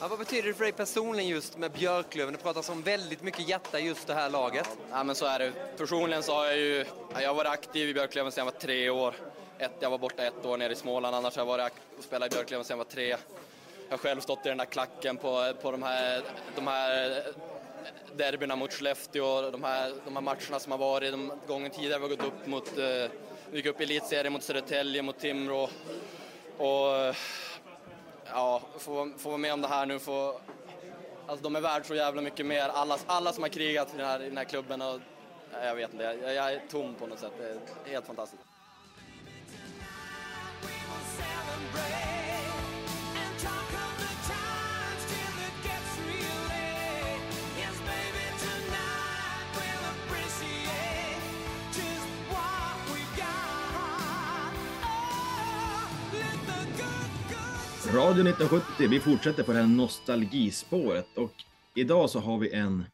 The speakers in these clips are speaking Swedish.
Ja, vad betyder det för dig personligen just med Björklöven? Det pratas om väldigt mycket hjärta i just det här laget. Ja, men så är det. Personligen så har jag ju, jag har varit aktiv i Björklöven sedan jag var tre år. Ett, jag var borta ett år nere i Småland, annars har jag varit och spelat i Björklöven sedan jag var tre. Jag har själv stått i den där klacken på, på de här, de här derbyna mot Skellefteå, de här, de här matcherna som har varit de gången tidigare. Vi har gått upp mot, eh, gick upp i elitserien mot Södertälje, mot Timrå. Och ja, få, få vara med om det här nu, få, alltså de är värda så jävla mycket mer. Alla, alla som har krigat i den här, i den här klubben och jag vet inte, jag, jag är tom på något sätt. Det är helt fantastiskt. Radio 1970, vi fortsätter på det här nostalgispåret och idag så har vi en,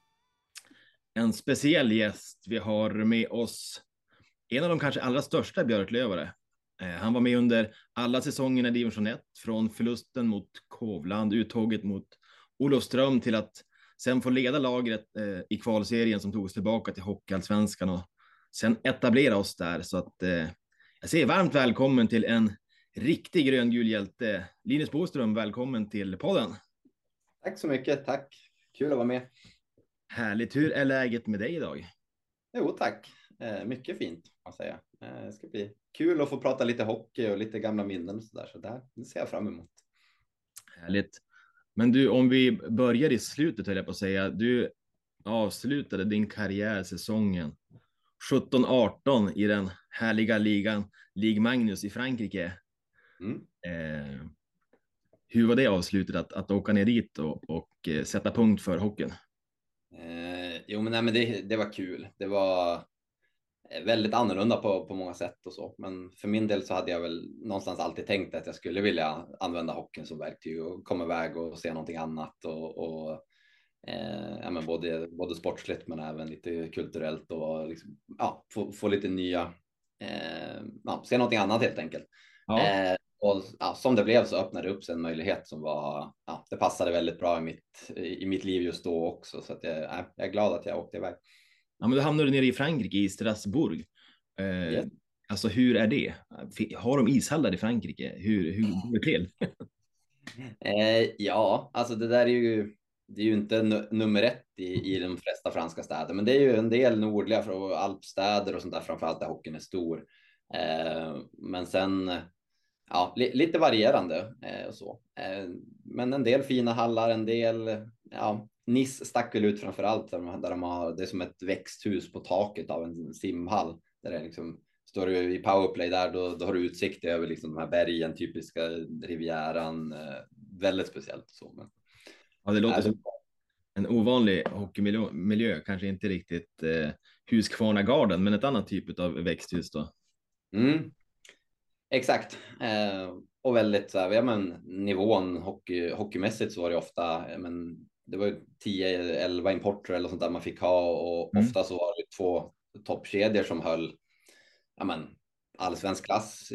en speciell gäst. Vi har med oss en av de kanske allra största Björklövare. Eh, han var med under alla säsongerna i division 1, från förlusten mot Kovland, uttåget mot Olofström till att sen få leda lagret eh, i kvalserien som tog oss tillbaka till Hockeyallsvenskan och sen etablera oss där. Så att eh, jag säger varmt välkommen till en riktig gröngul hjälte. Linus Boström, välkommen till podden. Tack så mycket. Tack. Kul att vara med. Härligt. Hur är läget med dig idag? Jo, tack. Eh, mycket fint, man säga. Eh, det ska bli kul att få prata lite hockey och lite gamla minnen och så där. Så där, det ser jag fram emot. Härligt. Men du, om vi börjar i slutet höll jag på att säga. Du avslutade din karriär säsongen 17-18 i den härliga ligan Ligue Magnus i Frankrike. Mm. Eh, hur var det avslutet att, att åka ner dit och, och eh, sätta punkt för hockeyn? Eh, jo, men, nej, men det, det var kul. Det var eh, väldigt annorlunda på, på många sätt och så. Men för min del så hade jag väl någonstans alltid tänkt att jag skulle vilja använda hockeyn som verktyg och komma iväg och se någonting annat och, och eh, ja, men både, både sportsligt men även lite kulturellt och liksom, ja, få, få lite nya, eh, ja, se någonting annat helt enkelt. Ja. Eh, och ja, som det blev så öppnade det upp sig en möjlighet som var, ja, det passade väldigt bra i mitt, i mitt liv just då också. Så att jag, jag är glad att jag åkte iväg. Ja, men då hamnade du nere i Frankrike, i Strasbourg. Eh, yeah. Alltså hur är det? Har de ishallar i Frankrike? Hur, hur går det till? eh, ja, alltså det där är ju, det är ju inte nummer ett i, i de flesta franska städer, men det är ju en del nordliga alpstäder och sånt där, framförallt där hockeyn är stor. Eh, men sen ja, li lite varierande eh, och så. Eh, men en del fina hallar, en del, ja, Nice stack väl ut framför allt där de, där de har, det är som ett växthus på taket av en simhall. Där det liksom, står du i powerplay där, då, då har du utsikt över liksom de här bergen, typiska Rivieran, eh, väldigt speciellt. Så, men, ja, det låter som en ovanlig hockeymiljö, miljö, kanske inte riktigt eh, Huskvarna men ett annat typ av växthus då. Mm, Exakt. Eh, och väldigt så här, ja men nivån hockey, hockeymässigt så var det ofta, men det var 10-11 importer eller sånt där man fick ha och mm. ofta så var det två toppkedjor som höll, ja men allsvensk klass,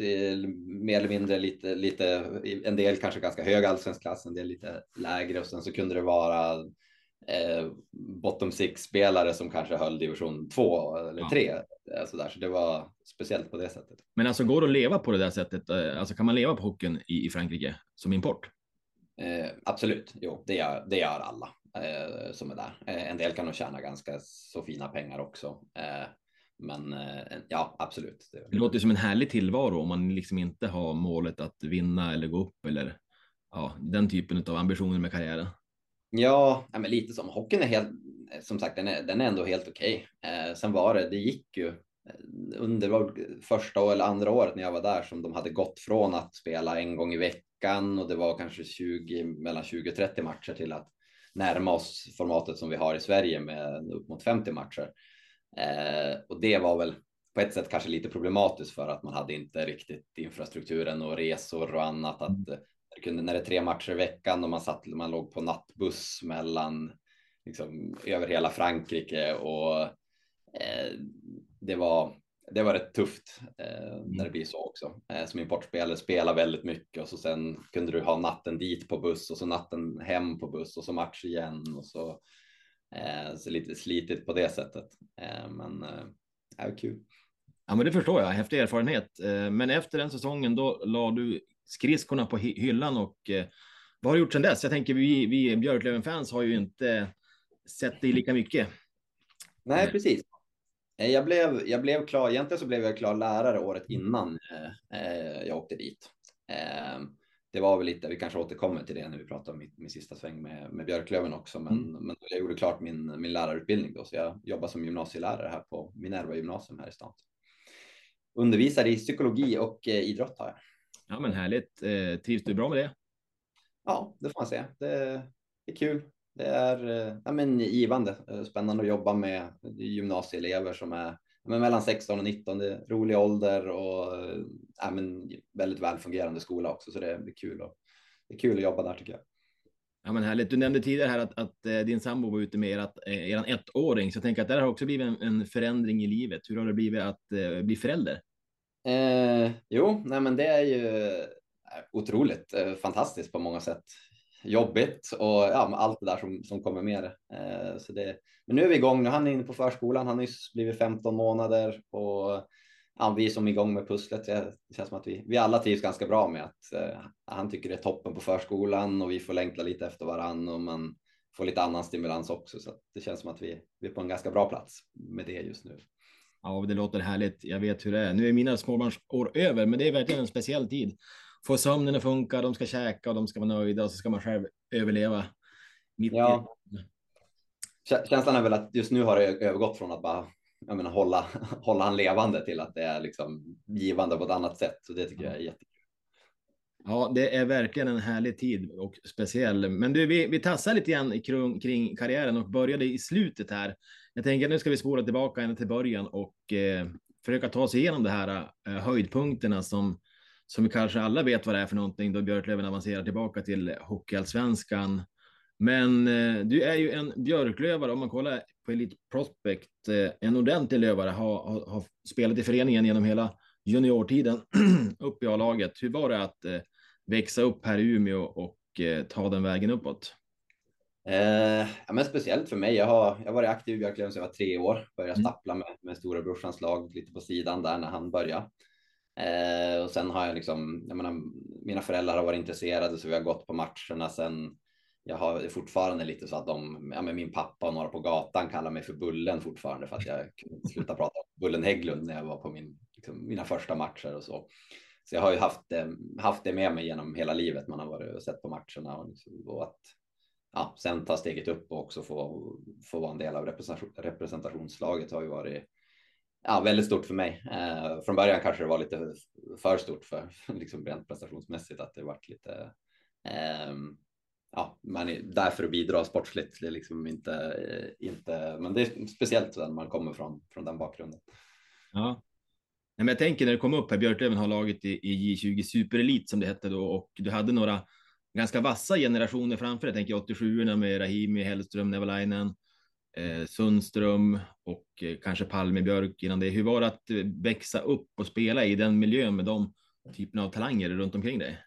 mer eller mindre lite, lite, en del kanske ganska hög allsvensk klass, en del lite lägre och sen så kunde det vara eh, bottom six spelare som kanske höll division 2 eller 3. Ja. Så, så det var speciellt på det sättet. Men alltså går det att leva på det där sättet? Eh, alltså kan man leva på hockeyn i, i Frankrike som import? Eh, absolut, jo, det gör, det gör alla eh, som är där. Eh, en del kan nog tjäna ganska så fina pengar också. Eh, men eh, ja, absolut. Det... det låter som en härlig tillvaro om man liksom inte har målet att vinna eller gå upp eller ja, den typen av ambitioner med karriären. Ja, men lite som hockeyn är helt, som sagt, den är, den är ändå helt okej. Okay. Eh, sen var det, det gick ju eh, under första eller andra året när jag var där som de hade gått från att spela en gång i veckan och det var kanske 20 mellan 20 och 30 matcher till att närma oss formatet som vi har i Sverige med upp mot 50 matcher. Eh, och det var väl på ett sätt kanske lite problematiskt för att man hade inte riktigt infrastrukturen och resor och annat att mm kunde, när det är tre matcher i veckan och man satt, man låg på nattbuss mellan liksom över hela Frankrike och eh, det var det var rätt tufft eh, när det blir så också. Eh, som importspelare spelar väldigt mycket och så sen kunde du ha natten dit på buss och så natten hem på buss och så match igen och så. Eh, så lite slitigt på det sättet. Eh, men eh, det är kul. Ja, men det förstår jag. Häftig erfarenhet. Eh, men efter den säsongen, då la du skridskorna på hyllan och eh, vad har du gjort sedan dess? Jag tänker vi, vi Björklöven-fans har ju inte sett dig lika mycket. Nej, precis. Eh, jag blev, jag blev klar, egentligen så blev jag klar lärare året innan eh, jag åkte dit. Eh, det var väl lite, vi kanske återkommer till det när vi pratar om min, min sista sväng med, med Björklöven också, men, mm. men jag gjorde klart min, min lärarutbildning då, så jag jobbar som gymnasielärare här på Minerva gymnasium här i stan. Undervisar i psykologi och eh, idrott har jag. Ja, men härligt. Eh, trivs du bra med det? Ja, det får man säga. Det, är kul det är eh, ja, men givande, eh, spännande att jobba med gymnasieelever som är men mellan 16 och 19, det är rolig ålder och eh, ja, men väldigt välfungerande skola också, så det är kul, och, det är kul att jobba där tycker jag. Ja, men härligt. Du nämnde tidigare här att, att din sambo var ute med erat, eran ettåring, så jag tänker att det har också blivit en, en, förändring i livet. Hur har det blivit att uh, bli förälder? Eh, jo, nej, men det är ju eh, otroligt eh, fantastiskt på många sätt jobbigt och ja, allt det där som, som kommer med det. Eh, så det. Men nu är vi igång. Nu han är inne på förskolan. Han har nyss blivit 15 månader och ja, vi är som igång med pusslet. Det känns som att vi, vi alla trivs ganska bra med att eh, han tycker det är toppen på förskolan och vi får längta lite efter varann och man får lite annan stimulans också. Så det känns som att vi, vi är på en ganska bra plats med det just nu. Ja, det låter härligt. Jag vet hur det är. Nu är mina småbarnsår över, men det är verkligen en speciell tid få sömnen att funka, de ska käka och de ska vara nöjda och så ska man själv överleva. Mitt ja. Känslan är väl att just nu har det övergått från att bara jag menar, hålla, hålla han levande till att det är liksom givande på ett annat sätt. Så det tycker jag är jättekul. Ja, det är verkligen en härlig tid och speciell. Men du, vi, vi tassar lite grann kring, kring karriären och började i slutet här. Jag tänker nu ska vi spola tillbaka ända till början och eh, försöka ta oss igenom det här eh, höjdpunkterna som som vi kanske alla vet vad det är för någonting då Björklöven avancerar tillbaka till Hockeyallsvenskan. Men eh, du är ju en Björklövare om man kollar på Elite Prospect, eh, en ordentlig lövare, har, ha, ha spelat i föreningen genom hela juniortiden upp i A-laget. Hur var det att eh, växa upp här i Umeå och eh, ta den vägen uppåt? Eh, ja, men speciellt för mig. Jag har, jag varit aktiv i Björklöven sedan jag var tre år. Började mm. stappla med, med stora brorsans lag lite på sidan där när han började. Eh, och sen har jag liksom, jag menar, mina föräldrar har varit intresserade så vi har gått på matcherna sen. Jag har fortfarande lite så att de, ja, men min pappa och några på gatan kallar mig för Bullen fortfarande för att jag kunde sluta prata om Bullen Hägglund när jag var på min, liksom, mina första matcher och så. Så jag har ju haft det, haft det med mig genom hela livet. Man har varit och sett på matcherna och, liksom, och att ja, sen ta steget upp och också få, få vara en del av representation, representationslaget har ju varit ja, väldigt stort för mig. Eh, från början kanske det var lite för stort för liksom rent prestationsmässigt att det varit lite. Eh, ja, man är där för att bidra sportsligt. Det är liksom inte, eh, inte, men det är speciellt när man kommer från från den bakgrunden. Ja, men jag tänker när du kom upp här. Björklöven har laget i, i J20 Superelit som det hette då och du hade några ganska vassa generationer framför. Jag tänker 87 med Rahimi, Hellström, Nevalainen eh, Sundström och eh, kanske Palmebjörk innan det. Hur var det att eh, växa upp och spela i den miljön med de typerna av talanger runt omkring dig?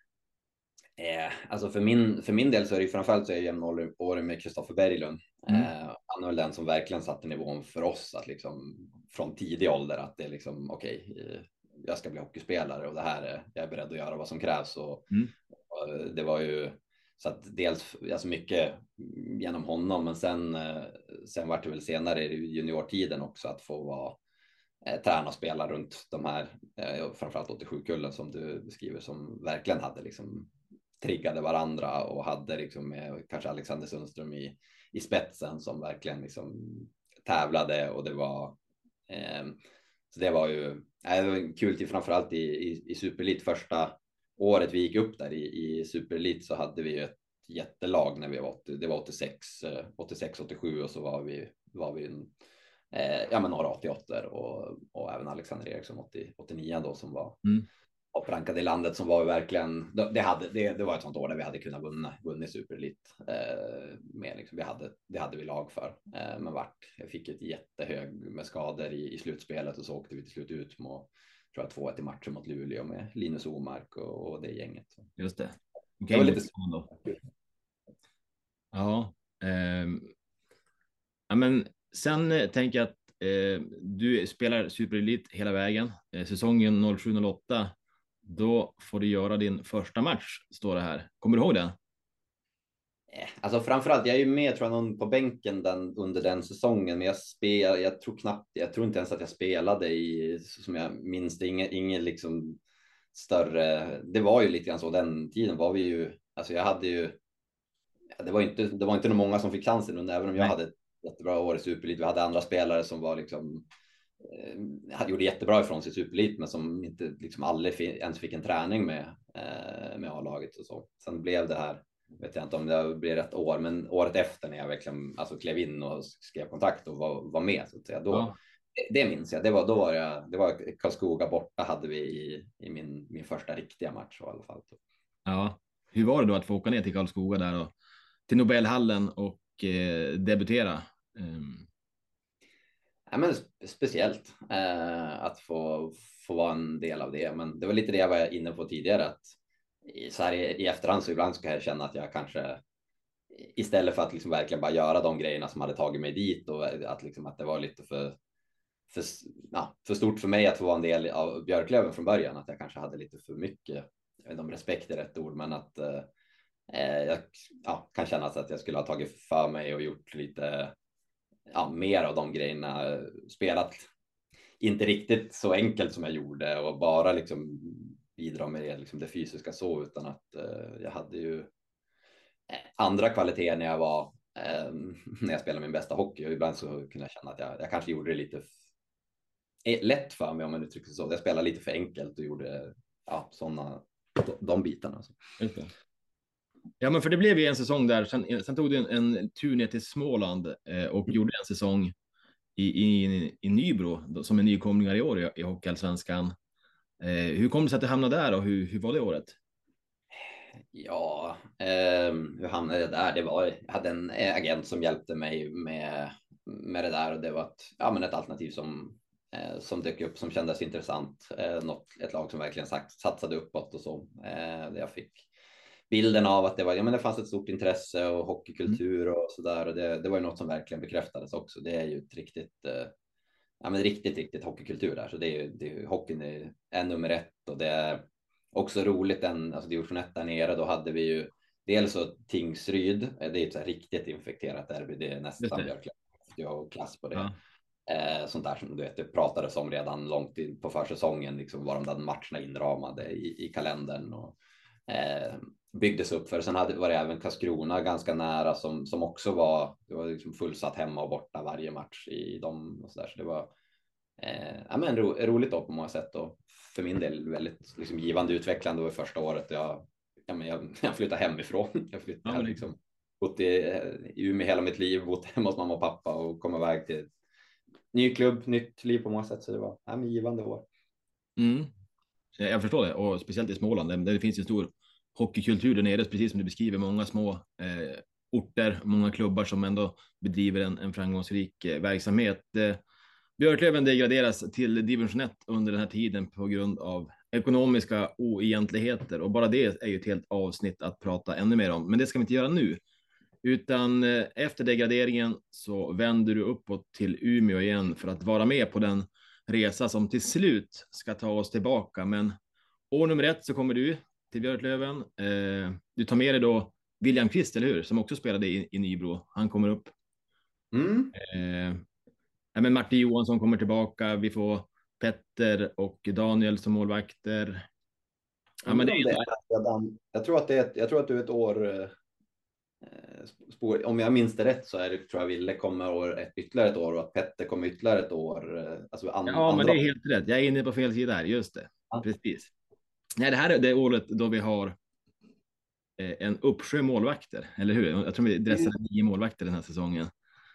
Eh, alltså för min, för min del så är det ju framförallt så är jag jämnårig med Kristoffer Berglund. Mm. Eh, han väl den som verkligen satte nivån för oss att liksom från tidig ålder att det är liksom okej, okay, eh, jag ska bli hockeyspelare och det här är jag är beredd att göra vad som krävs och, mm. Eh, det var ju så att dels alltså mycket genom honom, men sen, eh, sen vart det väl senare i juniortiden också att få vara eh, träna och spela runt de här, eh, framförallt 87-kullen som du beskriver, som verkligen hade liksom triggade varandra och hade liksom med kanske Alexander Sundström i, i spetsen som verkligen liksom tävlade och det var eh, så det var ju äh, det var kul till framförallt i, i, i superlit första året vi gick upp där i, i superelit så hade vi ett jättelag när vi var 80, det var 86, 86, 87 och så var vi, var vi en, eh, ja men några 88 och, och även Alexander Eriksson 80, 89 då som var mm. topprankade i landet som var verkligen, det, hade, det, det var ett sånt år där vi hade kunnat vinna, vunnit superelit. Eh, med liksom, vi hade, det hade vi lag för. Eh, men vart, jag fick ett jättehög med skador i, i slutspelet och så åkte vi till slut ut med tror jag 2-1 i matchen mot Luleå med Linus Omark och, och det gänget. Just det. Okay. Det var lite Ja. Eh, ja, men sen eh, tänker jag att eh, du spelar superelit hela vägen. Eh, säsongen 07-08, då får du göra din första match, står det här. Kommer du ihåg den? Eh, alltså framförallt, jag är ju med tror jag någon på bänken den, under den säsongen, men jag spelar, jag tror knappt, jag tror inte ens att jag spelade i, som jag minns det, ingen, ingen liksom större, det var ju lite grann så den tiden var vi ju, alltså jag hade ju, det var inte, det var inte många som fick chansen, även om jag Nej. hade jättebra år i Superelit. Vi hade andra spelare som var liksom eh, gjorde jättebra ifrån sig i Superelit, men som inte liksom aldrig ens fick en träning med eh, med A-laget och så. Sen blev det här. Vet jag inte om det blev rätt år, men året efter när jag verkligen alltså klev in och skrev kontakt och var, var med så att säga. Då, ja. det, det, minns jag. Det var då var jag. Det var Karlskoga borta hade vi i, i min, min första riktiga match i alla fall. Ja, hur var det då att få åka ner till Karlskoga där och till Nobelhallen och eh, debutera? Um... Ja, men speciellt eh, att få, få vara en del av det. Men det var lite det jag var inne på tidigare. Att så här i, i efterhand så ibland så kan jag känna att jag kanske istället för att liksom verkligen bara göra de grejerna som hade tagit mig dit och eh, att, liksom, att det var lite för, för, ja, för stort för mig att få vara en del av Björklöven från början. Att jag kanske hade lite för mycket, jag vet inte om respekt är rätt ord, men att Eh, eh jag ja, kan känna att jag skulle ha tagit för mig och gjort lite ja, mer av de grejerna. Spelat inte riktigt så enkelt som jag gjorde och bara liksom bidra med det, liksom det fysiska så, utan att eh, jag hade ju eh, andra kvaliteter när jag var eh, när jag spelade min bästa hockey och ibland så kunde jag känna att jag, jag kanske gjorde det lite lätt för mig om man uttrycker sig så. Jag spelade lite för enkelt och gjorde ja, sådana de bitarna. Så. Ja, men för det blev ju en säsong där. Sen, sen tog du en, en tur ner till Småland eh, och mm. gjorde en säsong i, i, i Nybro som är nykomlingar i år i, i Hockeyallsvenskan. Eh, hur kom det sig att du hamnade där och hur, hur var det året? Ja, eh, hur hamnade jag där? Det var, jag hade en agent som hjälpte mig med, med det där och det var ett, ja, men ett alternativ som, eh, som dök upp som kändes intressant. Eh, något, ett lag som verkligen satsade uppåt och så. Eh, jag fick bilden av att det var, ja men det fanns ett stort intresse och hockeykultur mm. och så där och det, det var ju något som verkligen bekräftades också. Det är ju ett riktigt, eh, ja men riktigt, riktigt hockeykultur där, så det är ju, det är, hockeyn är, är nummer ett och det är också roligt den, alltså division 1 där nere, då hade vi ju dels så Tingsryd, eh, det är ett så riktigt infekterat derby, det är nästan Björklöven. Och klass på det. Ja. Eh, sånt där som du vet, det pratades om redan långt in på försäsongen, liksom var de där matcherna inramade i, i kalendern och eh, byggdes upp för. Sen hade, var det även Karlskrona ganska nära som, som också var, det var liksom fullsatt hemma och borta varje match i dem och så där. Så det var eh, ja, men ro, roligt då på många sätt och för min del väldigt liksom, givande utvecklande var första året. Jag, ja, men jag, jag flyttade hemifrån. Jag flyttade ja, liksom, bott i, i Umeå hela mitt liv, bott hemma hos mamma och pappa och kom iväg till ny klubb, nytt liv på många sätt. Så det var ja, men givande år. Mm. Jag förstår det och speciellt i Småland. Det, det finns en stor hockeykultur där nere, precis som du beskriver, många små eh, orter, många klubbar som ändå bedriver en, en framgångsrik eh, verksamhet. Eh, Björklöven degraderas till division 1 under den här tiden på grund av ekonomiska oegentligheter och bara det är ju ett helt avsnitt att prata ännu mer om. Men det ska vi inte göra nu, utan eh, efter degraderingen så vänder du uppåt till Umeå igen för att vara med på den resa som till slut ska ta oss tillbaka. Men år nummer ett så kommer du till Björklöven. Eh, du tar med dig då William Kvist, eller hur? Som också spelade i, i Nybro. Han kommer upp. Mm. Eh, men Martin Johansson kommer tillbaka. Vi får Petter och Daniel som målvakter. Ja, men det är... Jag tror att det är, jag tror att du är ett år. Eh, om jag minns det rätt så är det, tror jag Ville kommer år, ett, ytterligare ett år och att Petter kommer ytterligare ett år. Eh, alltså and, ja, men det är helt rätt. Jag är inne på fel sida här. Just det. Ja. Precis. Nej, det här är det året då vi har eh, en uppsjö målvakter, eller hur? Jag tror vi dressade mm. nio målvakter den här säsongen.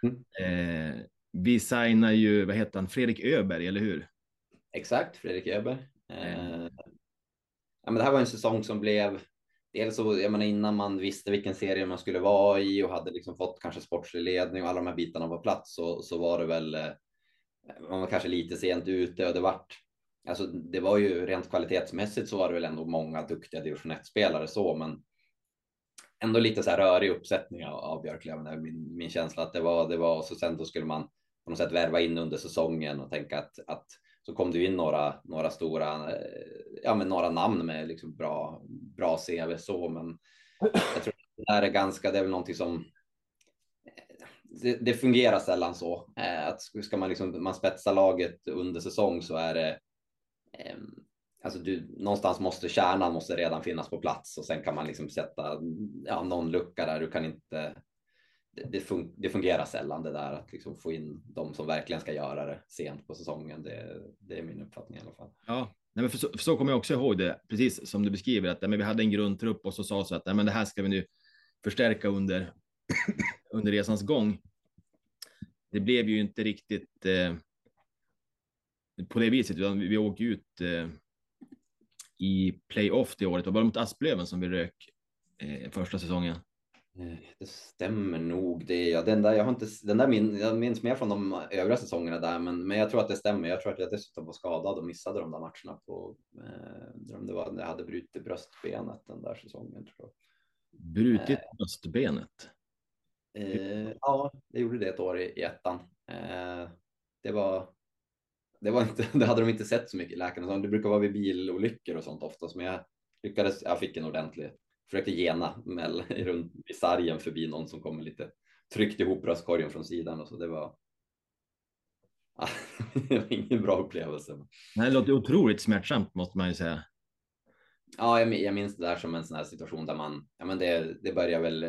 Mm. Eh, vi signar ju, vad heter han, Fredrik Öberg, eller hur? Exakt, Fredrik Öberg. Eh, ja, men det här var en säsong som blev dels så, jag menar innan man visste vilken serie man skulle vara i och hade liksom fått kanske sportslig ledning och alla de här bitarna på plats så, så var det väl eh, man var kanske lite sent ute och det vart alltså det var ju rent kvalitetsmässigt så var det väl ändå många duktiga division 1 spelare så, men ändå lite så här rörig uppsättning av, av Björklöven. Min, min känsla att det var det var och så sen då skulle man på något sätt värva in under säsongen och tänka att, att så kom det in några, några stora, eh, ja men några namn med liksom bra, bra CV så, men jag tror att det här är ganska, det är väl någonting som eh, det, det fungerar sällan så eh, att ska man liksom man spetsa laget under säsong så är det alltså du någonstans måste kärnan måste redan finnas på plats och sen kan man liksom sätta ja, någon lucka där. Du kan inte det, fun det, fungerar sällan det där att liksom få in de som verkligen ska göra det sent på säsongen. Det, det är min uppfattning i alla fall. Ja, nej, men för så, för så kommer jag också ihåg det, precis som du beskriver att men vi hade en grundtrupp och så sa så att nej, men det här ska vi nu förstärka under under resans gång. Det blev ju inte riktigt eh, på det viset, utan vi, vi åkte ut eh, i playoff det året. Det var mot Asplöven som vi rök eh, första säsongen. Eh, det stämmer nog det. Ja, den där, jag har inte, den där min, jag minns mer från de övriga säsongerna där, men, men jag tror att det stämmer. Jag tror att jag dessutom var skadad och missade de där matcherna på, eh, det var, jag hade brutit bröstbenet den där säsongen. Tror jag. Brutit eh, bröstbenet? Eh, ja, det gjorde det ett år i, i ettan. Eh, det var, det var inte, det hade de inte sett så mycket läkarna. Det brukar vara vid bilolyckor och sånt oftast, men jag lyckades, jag fick en ordentlig försökte gena mell, runt i sargen förbi någon som kommer lite tryckt ihop bröstkorgen från sidan och så det var. det var ingen bra upplevelse. Det låter otroligt smärtsamt måste man ju säga. Ja, jag, jag minns det där som en sån här situation där man, ja men det, det börjar väl,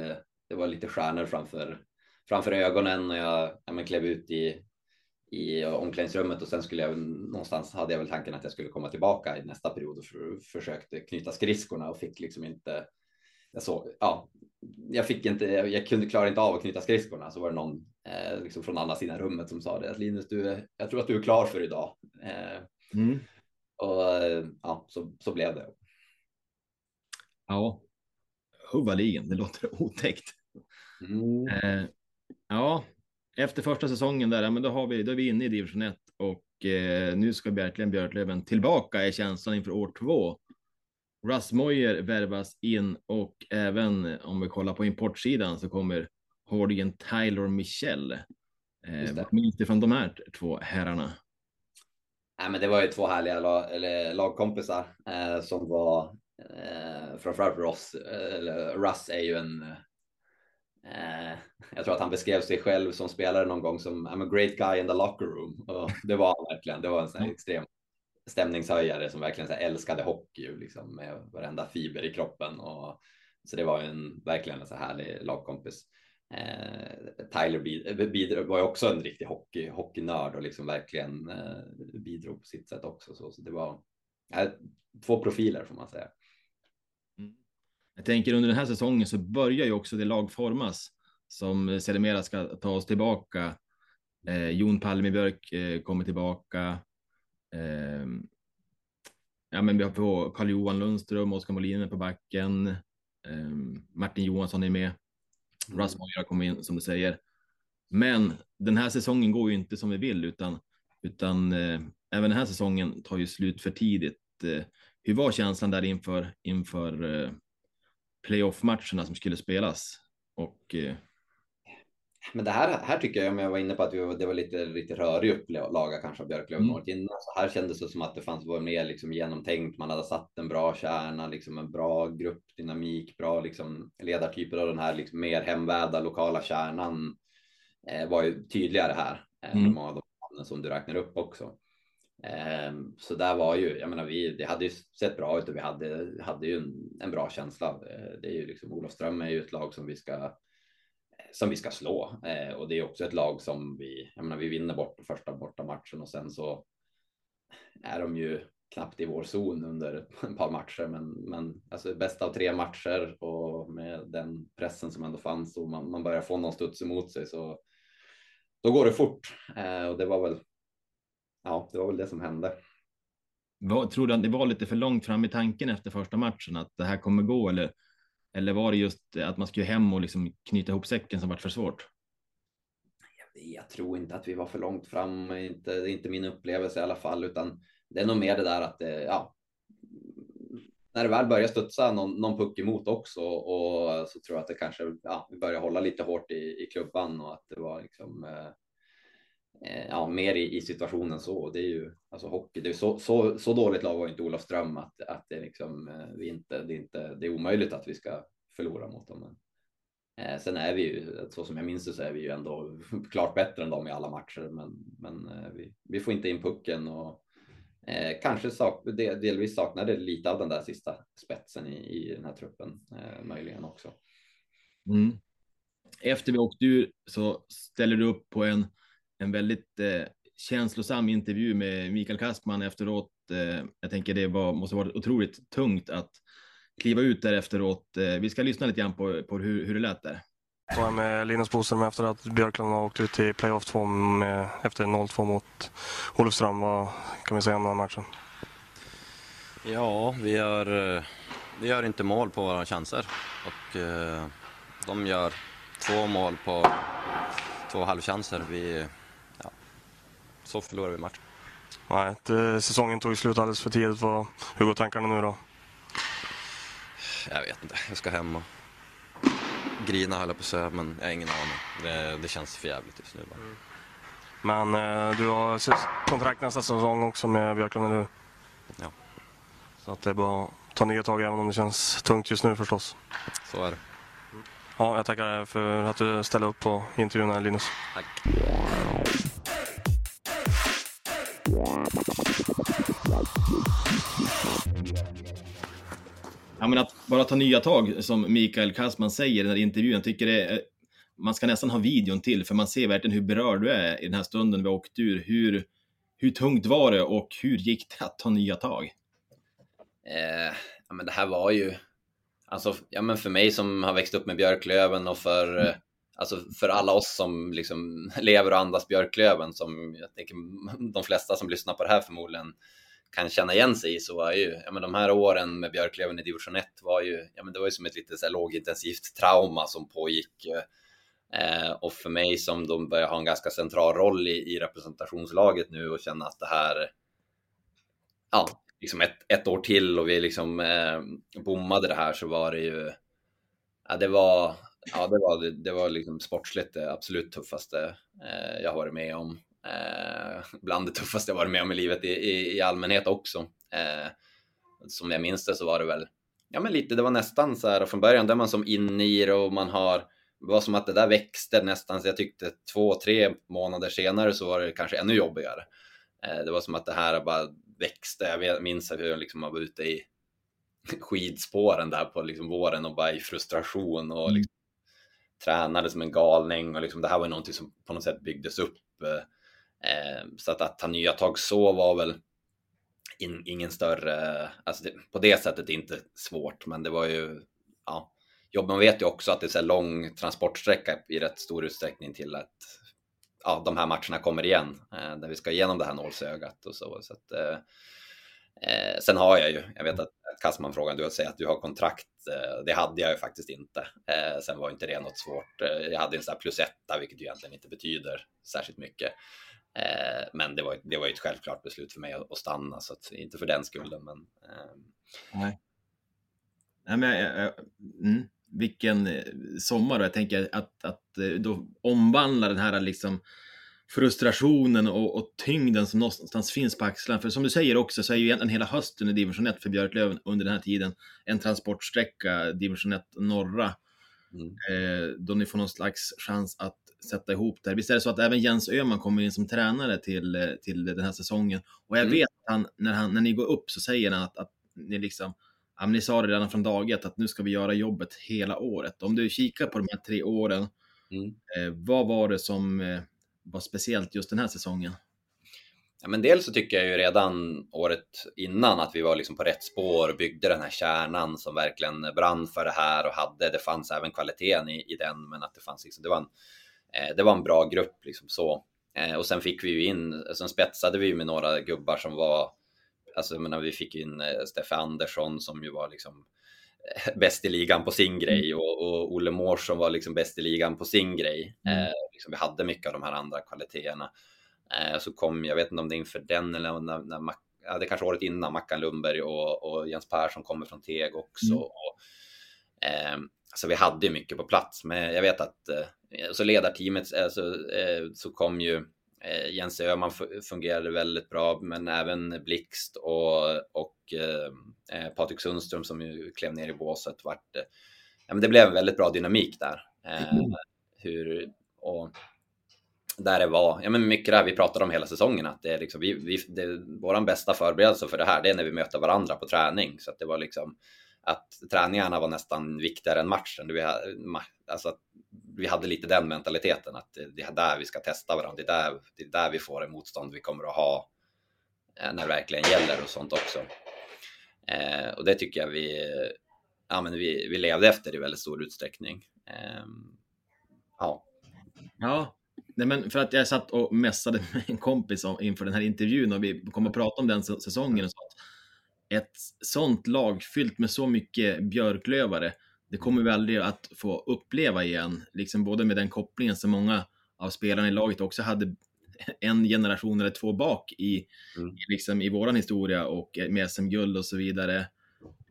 det var lite stjärnor framför, framför ögonen och jag, ja men klev ut i, i omklädningsrummet och sen skulle jag någonstans hade jag väl tanken att jag skulle komma tillbaka i nästa period och för, försökte knyta skridskorna och fick liksom inte jag såg, ja, jag fick inte, jag kunde klara inte av att knyta skridskorna så var det någon eh, liksom från andra sidan rummet som sa det att Linus, du, jag tror att du är klar för idag. Eh, mm. Och ja, så, så blev det. Ja, huvudligen, det låter otäckt. Mm. Eh, ja, efter första säsongen där, men då har vi, då är vi inne i division 1 och eh, nu ska verkligen Björklöven tillbaka i känslan inför år två. Russ Moyer värvas in och även om vi kollar på importsidan så kommer hårdingen Tyler Michel. Eh, vad minns du från de här två herrarna? Nej, men det var ju två härliga lag, eller lagkompisar eh, som var eh, framförallt Ross. Eller Russ är ju en. Eh, jag tror att han beskrev sig själv som spelare någon gång som I'm a great guy in the locker room och det var han verkligen. Det var en sån här extrem stämningshöjare som verkligen så älskade hockey liksom, med varenda fiber i kroppen. Och, så det var en verkligen en så härlig lagkompis. Eh, Tyler bidrog, var ju också en riktig hockey, hockeynörd och liksom verkligen eh, bidrog på sitt sätt också. Så, så det var eh, två profiler får man säga. Jag tänker under den här säsongen så börjar ju också det lag formas som sedermera ska ta oss tillbaka. Eh, Jon Palmebjörk eh, kommer tillbaka. Eh, ja, men vi har på Carl-Johan Lundström, Oskar Molin på backen. Eh, Martin Johansson är med. Mm. Rasmus har kommit in som du säger. Men den här säsongen går ju inte som vi vill utan, utan eh, även den här säsongen tar ju slut för tidigt. Eh, hur var känslan där inför, inför eh, playoff-matcherna som skulle spelas? Och eh, men det här, här tycker jag, om jag var inne på att vi, det var lite, lite rörig upplaga kanske av Björklöven mm. året innan. Så här kändes det som att det fanns var mer liksom genomtänkt. Man hade satt en bra kärna, liksom en bra gruppdynamik, bra liksom ledartyper av den här liksom mer hemvävda lokala kärnan eh, var ju tydligare här. Eh, mm. Många av de som du räknar upp också. Ehm, så där var ju, jag menar, vi, det hade ju sett bra ut och vi hade, hade ju en, en bra känsla. Eh, det är ju liksom Olofström är ju ett lag som vi ska som vi ska slå. Eh, och det är också ett lag som vi, jag menar, vi vinner bort första borta matchen och sen så är de ju knappt i vår zon under ett par matcher, men, men alltså bästa av tre matcher och med den pressen som ändå fanns och man, man börjar få någon studs emot sig så då går det fort. Eh, och det var väl, ja, det var väl det som hände. Vad, tror du att det var lite för långt fram i tanken efter första matchen att det här kommer gå eller, eller var det just att man skulle hem och liksom knyta ihop säcken som var för svårt? Jag tror inte att vi var för långt fram, inte, det är inte min upplevelse i alla fall, utan det är nog mer det där att ja, när det väl börjar studsa någon, någon puck emot också och så tror jag att det kanske ja, vi börjar hålla lite hårt i, i klubban och att det var liksom eh, eh, Eh, ja, mer i, i, situationen så. Det är ju alltså hockey. Det är så, så, så dåligt lag var inte Olofström att, att det liksom eh, vi inte, det är inte, det är omöjligt att vi ska förlora mot dem. Men, eh, sen är vi ju, så som jag minns det så är vi ju ändå klart bättre än dem i alla matcher, men, men eh, vi, vi får inte in pucken och Eh, kanske sak, delvis saknade lite av den där sista spetsen i, i den här truppen, eh, möjligen också. Mm. Efter vi åkte ur så ställer du upp på en, en väldigt eh, känslosam intervju med Mikael Kastman efteråt. Eh, jag tänker det var, måste vara otroligt tungt att kliva ut där efteråt. Eh, vi ska lyssna lite grann på, på hur, hur det lät där. Så är med Linus Boström efter att Björklund har åkt ut i playoff 2 med, efter 0-2 mot Olofström. Vad kan vi säga om den matchen? Ja, vi gör, vi gör inte mål på våra chanser och eh, de gör två mål på två halvchanser. Vi, så förlorar vi matchen. Nej, det, säsongen tog slut alldeles för tidigt. Vad, hur går tankarna nu då? Jag vet inte. Jag ska hem och grina höll jag på att säga, men jag har ingen aning. Det, det känns för jävligt just nu bara. Mm. Men eh, du har kontrakt nästa säsong också med Björklund, eller hur? Ja. Så att det är bara att ta nya tag även om det känns tungt just nu förstås. Så är det. Ja, jag tackar för att du ställde upp på intervjun här Linus. Tack. Ja, men att bara ta nya tag, som Mikael Kassman säger i den här intervjun, tycker det är, man ska nästan ha videon till, för man ser verkligen hur berörd du är i den här stunden vi åkt ur. Hur, hur tungt var det och hur gick det att ta nya tag? Eh, ja, men det här var ju, alltså, ja, men för mig som har växt upp med Björklöven och för, mm alltså, för alla oss som liksom lever och andas Björklöven, som jag tänker de flesta som lyssnar på det här förmodligen kan känna igen sig i så var ju, ja men de här åren med Björklöven i division 1 var ju, ja men det var ju som ett lite så här lågintensivt trauma som pågick. Eh, och för mig som de börjar ha en ganska central roll i, i representationslaget nu och känna att det här, ja, liksom ett, ett år till och vi liksom eh, bommade det här så var det ju, ja det var, ja det var, det var liksom sportsligt det absolut tuffaste eh, jag har varit med om. Eh, bland det tuffaste jag varit med om i livet i, i, i allmänhet också. Eh, som jag minns det så var det väl, ja men lite, det var nästan så här från början, där man som inne i det och man har, det var som att det där växte nästan, så jag tyckte två, tre månader senare så var det kanske ännu jobbigare. Eh, det var som att det här bara växte, jag minns hur jag liksom var ute i skidspåren där på liksom våren och bara i frustration och liksom, tränade som en galning och liksom, det här var någonting som på något sätt byggdes upp eh, eh, så att, att ta nya tag så var väl in, ingen större, alltså det, på det sättet inte svårt, men det var ju, ja, jobb, man vet ju också att det är så lång transportsträcka i rätt stor utsträckning till att ja, de här matcherna kommer igen, eh, där vi ska igenom det här nålsögat och så. så att, eh, eh, sen har jag ju, jag vet att Kassman frågade, du säger att du har kontrakt, eh, det hade jag ju faktiskt inte. Eh, sen var inte det något svårt, eh, jag hade en sån här plus etta, vilket ju egentligen inte betyder särskilt mycket. Eh, men det var, det var ett självklart beslut för mig att, stanna, så att, inte för den skulden. Men, eh. Nej. Nej, men, äh, mm, vilken eh, sommar, då? Jag tänker att, att eh, då omvandla den här liksom frustrationen och, och tyngden som någonstans finns på axlarna. För som du säger också så är ju egentligen hela hösten i division 1 för Björklöven under den här tiden en transportsträcka, division 1 norra. Mm. Eh, då ni får någon slags chans att sätta ihop det. Visst är det så att även Jens Öhman kommer in som tränare till, eh, till den här säsongen? Och jag mm. vet att han när, han, när ni går upp så säger han att, att ni liksom, ja, ni sa det redan från dag ett att nu ska vi göra jobbet hela året. Om du kikar på de här tre åren, mm. eh, vad var det som eh, var speciellt just den här säsongen? Ja, men dels så tycker jag ju redan året innan att vi var liksom på rätt spår och byggde den här kärnan som verkligen brann för det här och hade, det fanns även kvaliteten i, i den, men att det fanns liksom, det var en Eh, det var en bra grupp liksom så. Eh, och sen fick vi ju in, sen spetsade vi ju med några gubbar som var alltså, menar, vi fick in eh, Steffe Andersson som ju var liksom eh, bäst i ligan på sin grej Mm. och, och Olle Mors som var liksom bäst i ligan på sin grej. Mm. Eh, liksom, vi hade mycket av de här andra kvaliteterna. Eh, så kom, jag vet inte om det är inför den eller när, när Mac, ja, det kanske året innan Mackan Lundberg och, och Jens Persson kommer från Teg också. Mm. Och, eh, så vi hade ju mycket på plats, men jag vet att eh, så ledarteamet eh, så, eh, så kom ju Jens Öhman fu- fungerade väldigt bra, men även Blixt och, och eh, eh, Patrik Sundström som ju klev ner i båset. Vart, eh, ja, men det blev en väldigt bra dynamik där. Eh, hur, och där det var, ja men mycket det här vi pratade om hela säsongen, att det är liksom, vi, vi, det, våran bästa förberedelse för det här, det är när vi möter varandra på träning. Så att det var liksom, att träningarna var nästan viktigare än matchen. Det vi, alltså att vi hade lite den mentaliteten att det, det är där vi ska testa varandra. Det är där, det är där vi får en motstånd vi kommer att ha eh, när det verkligen gäller och sånt också. Eh, och det tycker jag vi, ja, men vi, vi levde efter i väldigt stor utsträckning. Eh, ja, Ja, nej men för att jag satt och mässade med en kompis om, inför den här intervjun och vi kom att prata om den säsongen och så att ett sånt lag fyllt med så mycket björklövare, det kommer vi aldrig att få uppleva igen, liksom både med den kopplingen som många av spelarna i laget också hade en generation eller två bak i, Mm. liksom i våran historia och med SM-guld och så vidare.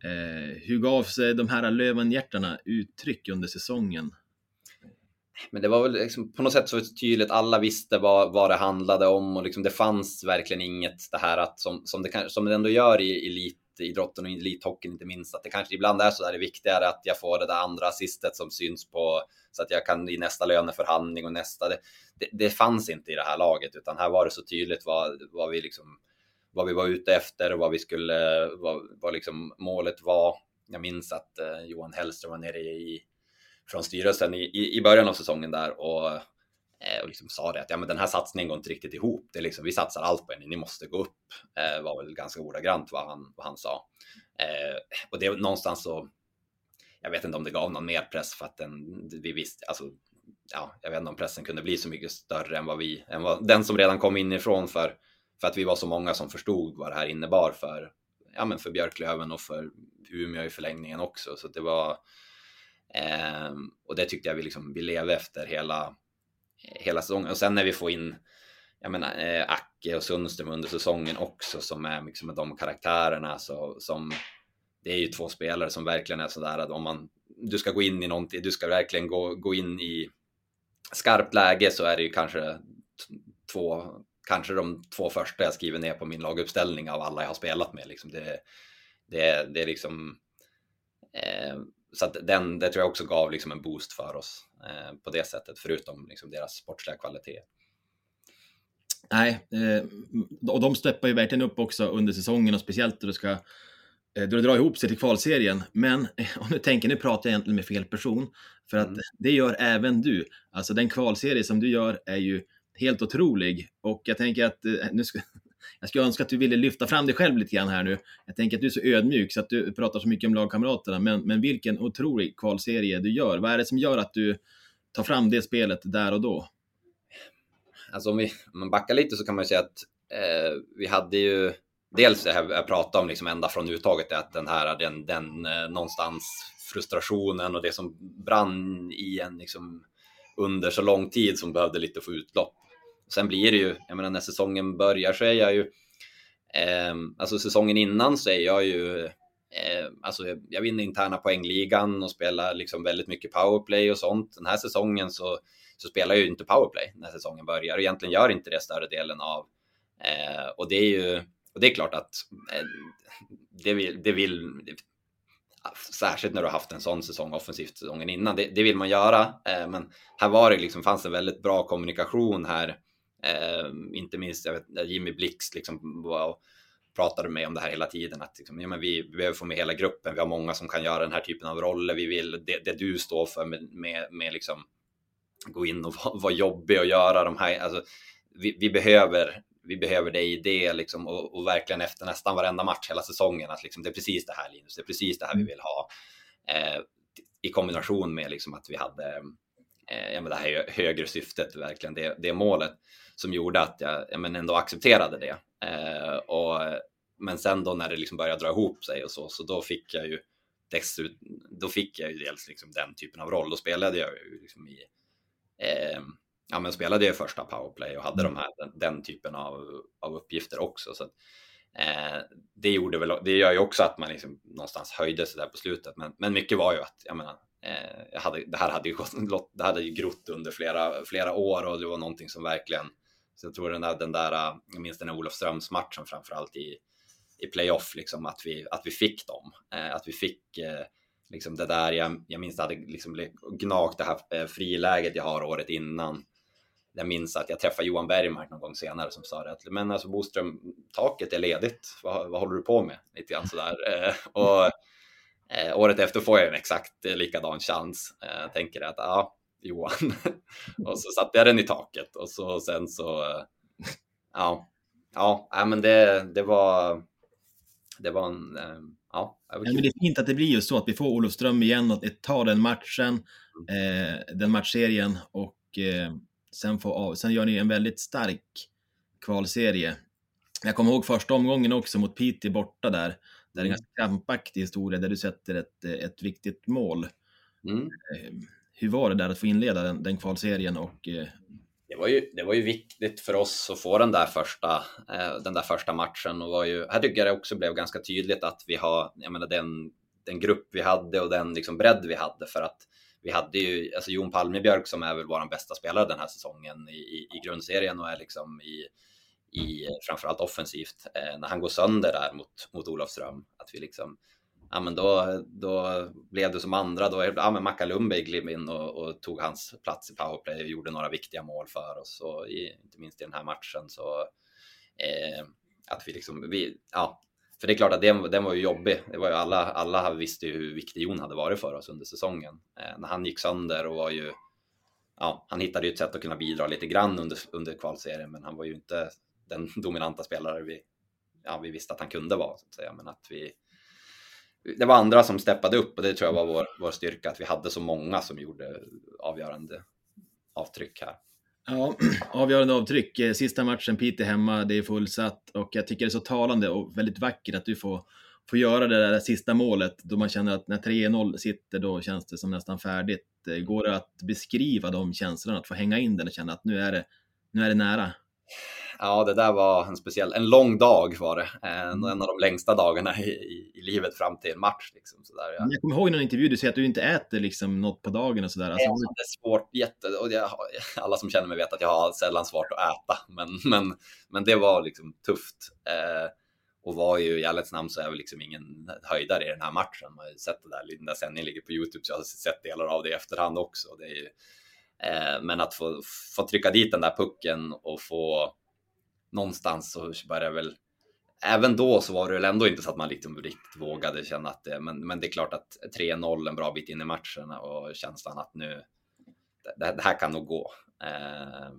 Eh, hur gav sig de här Lövenhjärtarna uttryck under säsongen? Men det var väl liksom på något sätt så tydligt, alla visste vad, vad det handlade om och liksom det fanns verkligen inget det här att som, som, det, kan, som det ändå gör i elitidrotten och elithockeyn inte minst, att det kanske ibland är så där det viktigare att jag får det där andra assistet som syns på så att jag kan i nästa löneförhandling och nästa. Det, det, det fanns inte i det här laget utan här var det så tydligt vad, vad vi liksom vad vi var ute efter och vad vi skulle, vad, vad liksom målet var. Jag minns att eh, Johan Hellström var nere i, från styrelsen i, i, i början av säsongen där och, Eh, och liksom sa det att ja, men den här satsningen går inte riktigt ihop. Det är liksom, vi satsar allt på er, ni måste gå upp. Eh, var väl ganska ordagrant vad han, vad han sa. Eh, och det är någonstans så, jag vet inte om det gav någon mer press för att den, vi visste, alltså, ja, jag vet inte om pressen kunde bli så mycket större än vad vi, än vad, den som redan kom inifrån för, för att vi var så många som förstod vad det här innebar för, ja, men för Björklöven och för Umeå i förlängningen också. Så det var, eh, och det tyckte jag vi, liksom, vi levde efter hela, hela säsongen. Och sen när vi får in jag menar, eh, Acke och Sundström under säsongen också som är liksom med de karaktärerna så, som det är ju två spelare som verkligen är sådär att om man du ska gå in i någonting, du ska verkligen gå, gå in i skarpt läge så är det ju kanske två, kanske de två första jag skriver ner på min laguppställning av alla jag har spelat med. Liksom det, det, det är liksom eh, så att den, det tror jag också gav liksom en boost för oss eh, på det sättet, förutom liksom deras sportsliga kvalitet. Nej, eh, och de steppar ju verkligen upp också under säsongen och speciellt då det ska eh, då det drar ihop sig till kvalserien. Men om du tänker, nu pratar jag egentligen med fel person, för att Mm. det gör även du. Alltså den kvalserie som du gör är ju helt otrolig och jag tänker att eh, nu ska, jag skulle önska att du ville lyfta fram dig själv lite grann här nu. Jag tänker att du är så ödmjuk så att du pratar så mycket om lagkamraterna, men, men vilken otrolig kvalserie du gör. Vad är det som gör att du tar fram det spelet där och då? Alltså om vi om man backar lite så kan man ju säga att eh, vi hade ju dels det här jag pratade om liksom ända från uttaget, att den här den, den eh, någonstans frustrationen och det som brann i en liksom under så lång tid som behövde lite få utlopp. Sen blir det ju, jag menar när säsongen börjar så är jag ju, eh, alltså säsongen innan så är jag ju, eh, alltså jag, jag vinner interna poängligan och spelar liksom väldigt mycket powerplay och sånt. Den här säsongen så så spelar jag ju inte powerplay när säsongen börjar och egentligen gör inte det större delen av. Eh, och det är ju, och det är klart att eh, det vill, det vill särskilt när du har haft en sån säsong offensivt säsongen innan, det, det vill man göra. Eh, men här var det liksom, fanns en väldigt bra kommunikation här. Eh, inte minst, jag vet, Jimmy Blix liksom var och pratade med om det här hela tiden, att liksom, ja, men vi, vi behöver få med hela gruppen, vi har många som kan göra den här typen av roller, vi vill, det, det du står för med, med, med liksom gå in och vara, vara jobbig och göra de här, alltså, vi, vi, behöver, vi behöver dig i det liksom, och, och, verkligen efter nästan varenda match hela säsongen att liksom, det är precis det här Linus, det är precis det här vi vill ha. Eh, I kombination med liksom, att vi hade eh, ja, men det här högre syftet, verkligen det, det målet som gjorde att jag, jag men ändå accepterade det. Eh, och, men sen då när det liksom började dra ihop sig och så, så då fick jag ju dessutom, då fick jag ju dels liksom den typen av roll. Då spelade jag ju liksom i, eh, ja men spelade jag första powerplay och hade de här, den, den typen av, av uppgifter också. Så att, eh, det gjorde väl, det gör ju också att man liksom någonstans höjde sig där på slutet. Men, men mycket var ju att, jag menar, eh, jag hade, det här hade ju, gått, det hade ju grott under flera, flera år och det var någonting som verkligen, så jag tror den där, den där äh, jag minns den här Olofströmsmatchen framförallt i, i playoff, liksom att vi, att vi fick dem, eh, att vi fick eh, liksom det där, jag, jag minns det hade liksom gnagt det här eh, friläget jag har året innan. Jag minns att jag träffade Johan Bergmark någon gång senare som sa det att men alltså Boström, taket är ledigt. Vad, vad håller du på med? Lite grann sådär. Eh, och eh, året efter får jag en exakt eh, likadan chans. Eh, jag tänker att ja, Johan. och så satte jag den i taket och så sen så eh, ja, ja, men det, det var det var en eh, ja, ja, men det är fint att det blir just så att vi får Olofström igen och tar den matchen, mm. eh, den matchserien och eh, sen, får av, sen gör ni en väldigt stark kvalserie. Jag kommer ihåg första omgången också mot Piteå borta där. Där det är en mm. ganska krampaktig historia där du sätter ett, ett viktigt mål. Mm. Hur var det där att få inleda den, den kvalserien och eh, det var, ju, det var ju viktigt för oss att få den där första, eh, den där första matchen och var ju, här tycker jag det också blev ganska tydligt att vi har, jag menar den, den grupp vi hade och den liksom bredd vi hade för att vi hade ju, alltså Jon Palmebjörk som är väl vår bästa spelare den här säsongen i, i, i grundserien och är liksom i, i framförallt offensivt, eh, när han går sönder där mot, mot Olofström, att vi liksom ja, men då, då blev det som andra. Då, ja, men Makalumbi Lundberg in och, och, tog hans plats i powerplay och gjorde några viktiga mål för oss. Och i, inte minst i den här matchen så eh, att vi liksom, vi, ja, för det är klart att den, den var ju jobbig. Det var ju alla, alla visste ju hur viktig Jon hade varit för oss under säsongen. Eh, när han gick sönder och var ju, ja, han hittade ju ett sätt att kunna bidra lite grann under, under kvalserien, men han var ju inte den dominanta spelare vi, ja, vi visste att han kunde vara, så att säga. Men att vi, det var andra som steppade upp och det tror jag var vår, vår styrka, att vi hade så många som gjorde avgörande avtryck här. Ja, avgörande avtryck. Eh, sista matchen, Piteå hemma, det är fullsatt och jag tycker det är så talande och väldigt vackert att du får, får göra det där sista målet då man känner att när 3-0 sitter då känns det som nästan färdigt. Eh, går det att beskriva de känslorna, att få hänga in den och känna att nu är det, nu är det nära? Ja, det där var en speciell, en lång dag var det. En, mm. en av de längsta dagarna i, i, i, livet fram till en match. Liksom, sådär, ja. Jag kommer ihåg någon intervju, du säger att du inte äter liksom något på dagen och sådär. Alltså, ja, det är svårt, jätte, och jag, alla som känner mig vet att jag har sällan svårt att äta, men, men, men det var liksom tufft. Eh, och var ju i ärlighetens namn så är jag väl liksom ingen höjdare i den här matchen. Man har ju sett det där, den där sändningen ligger på Youtube, så jag har sett delar av det i efterhand också. Det är ju, eh, men att få, få trycka dit den där pucken och få någonstans så började väl Även då så var det väl ändå inte så att man liksom riktigt vågade känna att det, men, men det är klart att 3-0 en bra bit in i matchen och känslan att nu, det, det här kan nog gå. Eh,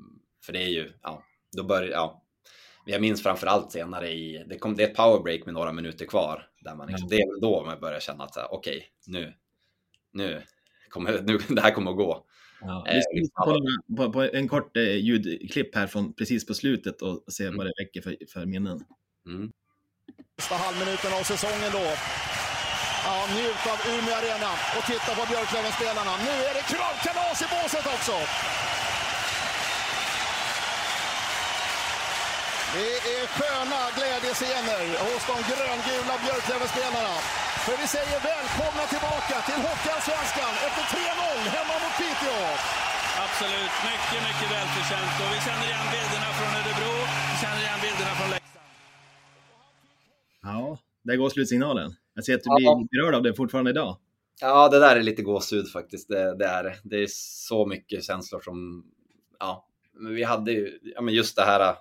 för det är ju, ja, då börjar, ja, jag minns framför allt senare i, det, kom, det är ett powerbreak med några minuter kvar, där man liksom, det är väl då man börjar känna att okej, okay, nu, nu, kommer, nu, det här kommer att gå. Ja, vi ska på, på, på, en kort eh, ljudklipp här från precis på slutet och se mm. vad det väcker för, för minnen. Mm. Sista halvminuten av säsongen då. Ja, njut av Umeå Arena och titta på Björklöven-spelarna. Nu är det kravkalas i båset också! Det är sköna glädjescener hos de gröngula Björklöven-spelarna. För vi säger välkomna tillbaka till Hockeyallsvenskan efter 3-0 hemma mot Piteå. Absolut, mycket, mycket välförtjänt. Och vi känner igen bilderna från Örebro, vi känner igen bilderna från Leksand. Ja, där går slutsignalen. Jag ser att du blir ja. berörd av det fortfarande idag. Ja, det där är lite gåshud faktiskt. Det, det, är det. är så mycket känslor som, ja, vi hade ju, ja men just det här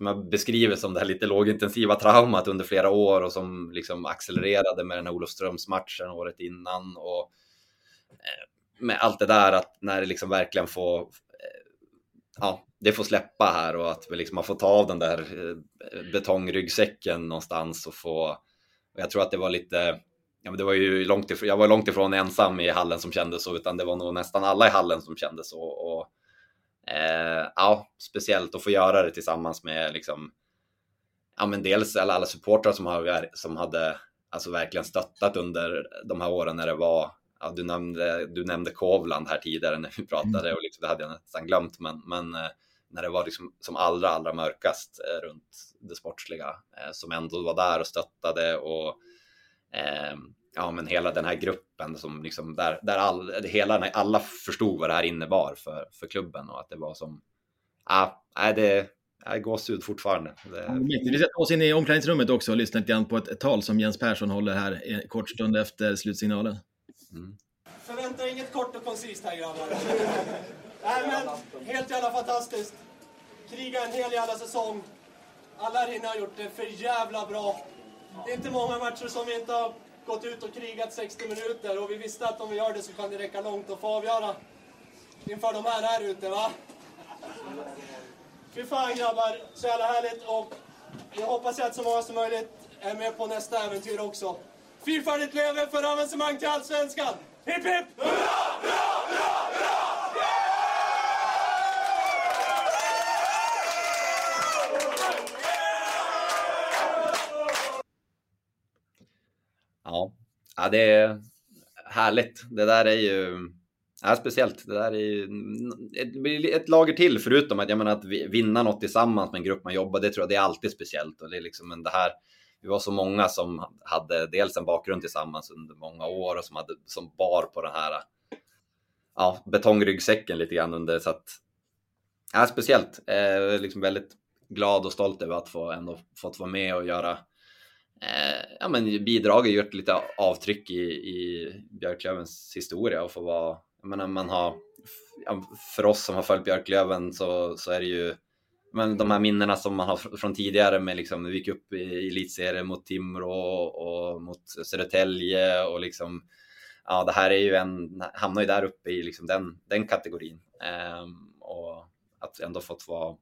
som jag beskriver som det här lite lågintensiva traumat under flera år och som liksom accelererade med den här Olofströmsmatchen året innan och eh, med allt det där att när det liksom verkligen får eh, ja, det får släppa här och att vi liksom har fått ta av den där eh, betongryggsäcken någonstans och få och jag tror att det var lite Ja, men det var ju långt ifrån, jag var långt ifrån ensam i hallen som kände så, utan det var nog nästan alla i hallen som kände så. Och, eh, ja, speciellt att få göra det tillsammans med liksom, ja, men dels alla, alla supportrar som, har, som hade alltså verkligen stöttat under de här åren när det var Ja, du, nämnde, du nämnde Kovland här tidigare när vi pratade mm. och liksom, det hade jag nästan glömt. Men, men eh, när det var liksom som allra, allra mörkast eh, runt det sportsliga eh, som ändå var där och stöttade och eh, ja, men hela den här gruppen som liksom där, där all, hela, alla förstod vad det här innebar för, för klubben och att det var som, ja, ah, det är gåshud fortfarande. Det... Vi sätter oss in i omklädningsrummet också och lyssnar lite grann på ett tal som Jens Persson håller här en kort stund efter slutsignalen. Mm. Förvänta inget kort och koncist här grabbar. Nej men, helt jävla fantastiskt. Kriga en hel jävla säsong. Alla här inne har gjort det för jävla bra. Det är inte många matcher som vi inte har gått ut och krigat 60 minuter och vi visste att om vi gör det så kan det räcka långt och få avgöra inför de här här ute va. Fy fan grabbar, så jävla härligt och jag hoppas att så många som möjligt är med på nästa äventyr också. Fyrfaldigt leve för avancemang till Allsvenskan! Hipp hipp! Hurra, hurra, hurra, hurra! Ja. det är härligt. Det där är ju ja, speciellt. Det där är ju ett, ett lager till förutom att jag menar att vinna något tillsammans med en grupp man jobbar. Det tror jag det är alltid speciellt och det är liksom det här. Vi var så många som hade dels en bakgrund tillsammans under många år och som hade som bar på den här ja, betongryggsäcken lite grann under så att ja, speciellt. Eh, liksom väldigt glad och stolt över att få ändå fått vara med och göra eh, ja, men bidragit, gjort lite avtryck i, i Björklövens historia och få vara, jag menar, man har, för oss som har följt Björklöven så, så är det ju men de här minnena som man har från tidigare med liksom, vi gick upp i elitserien mot Timrå och, och mot Södertälje och liksom, ja, det här är ju en, hamnar ju där uppe i liksom den, den kategorin. Um, och att ändå fått vara,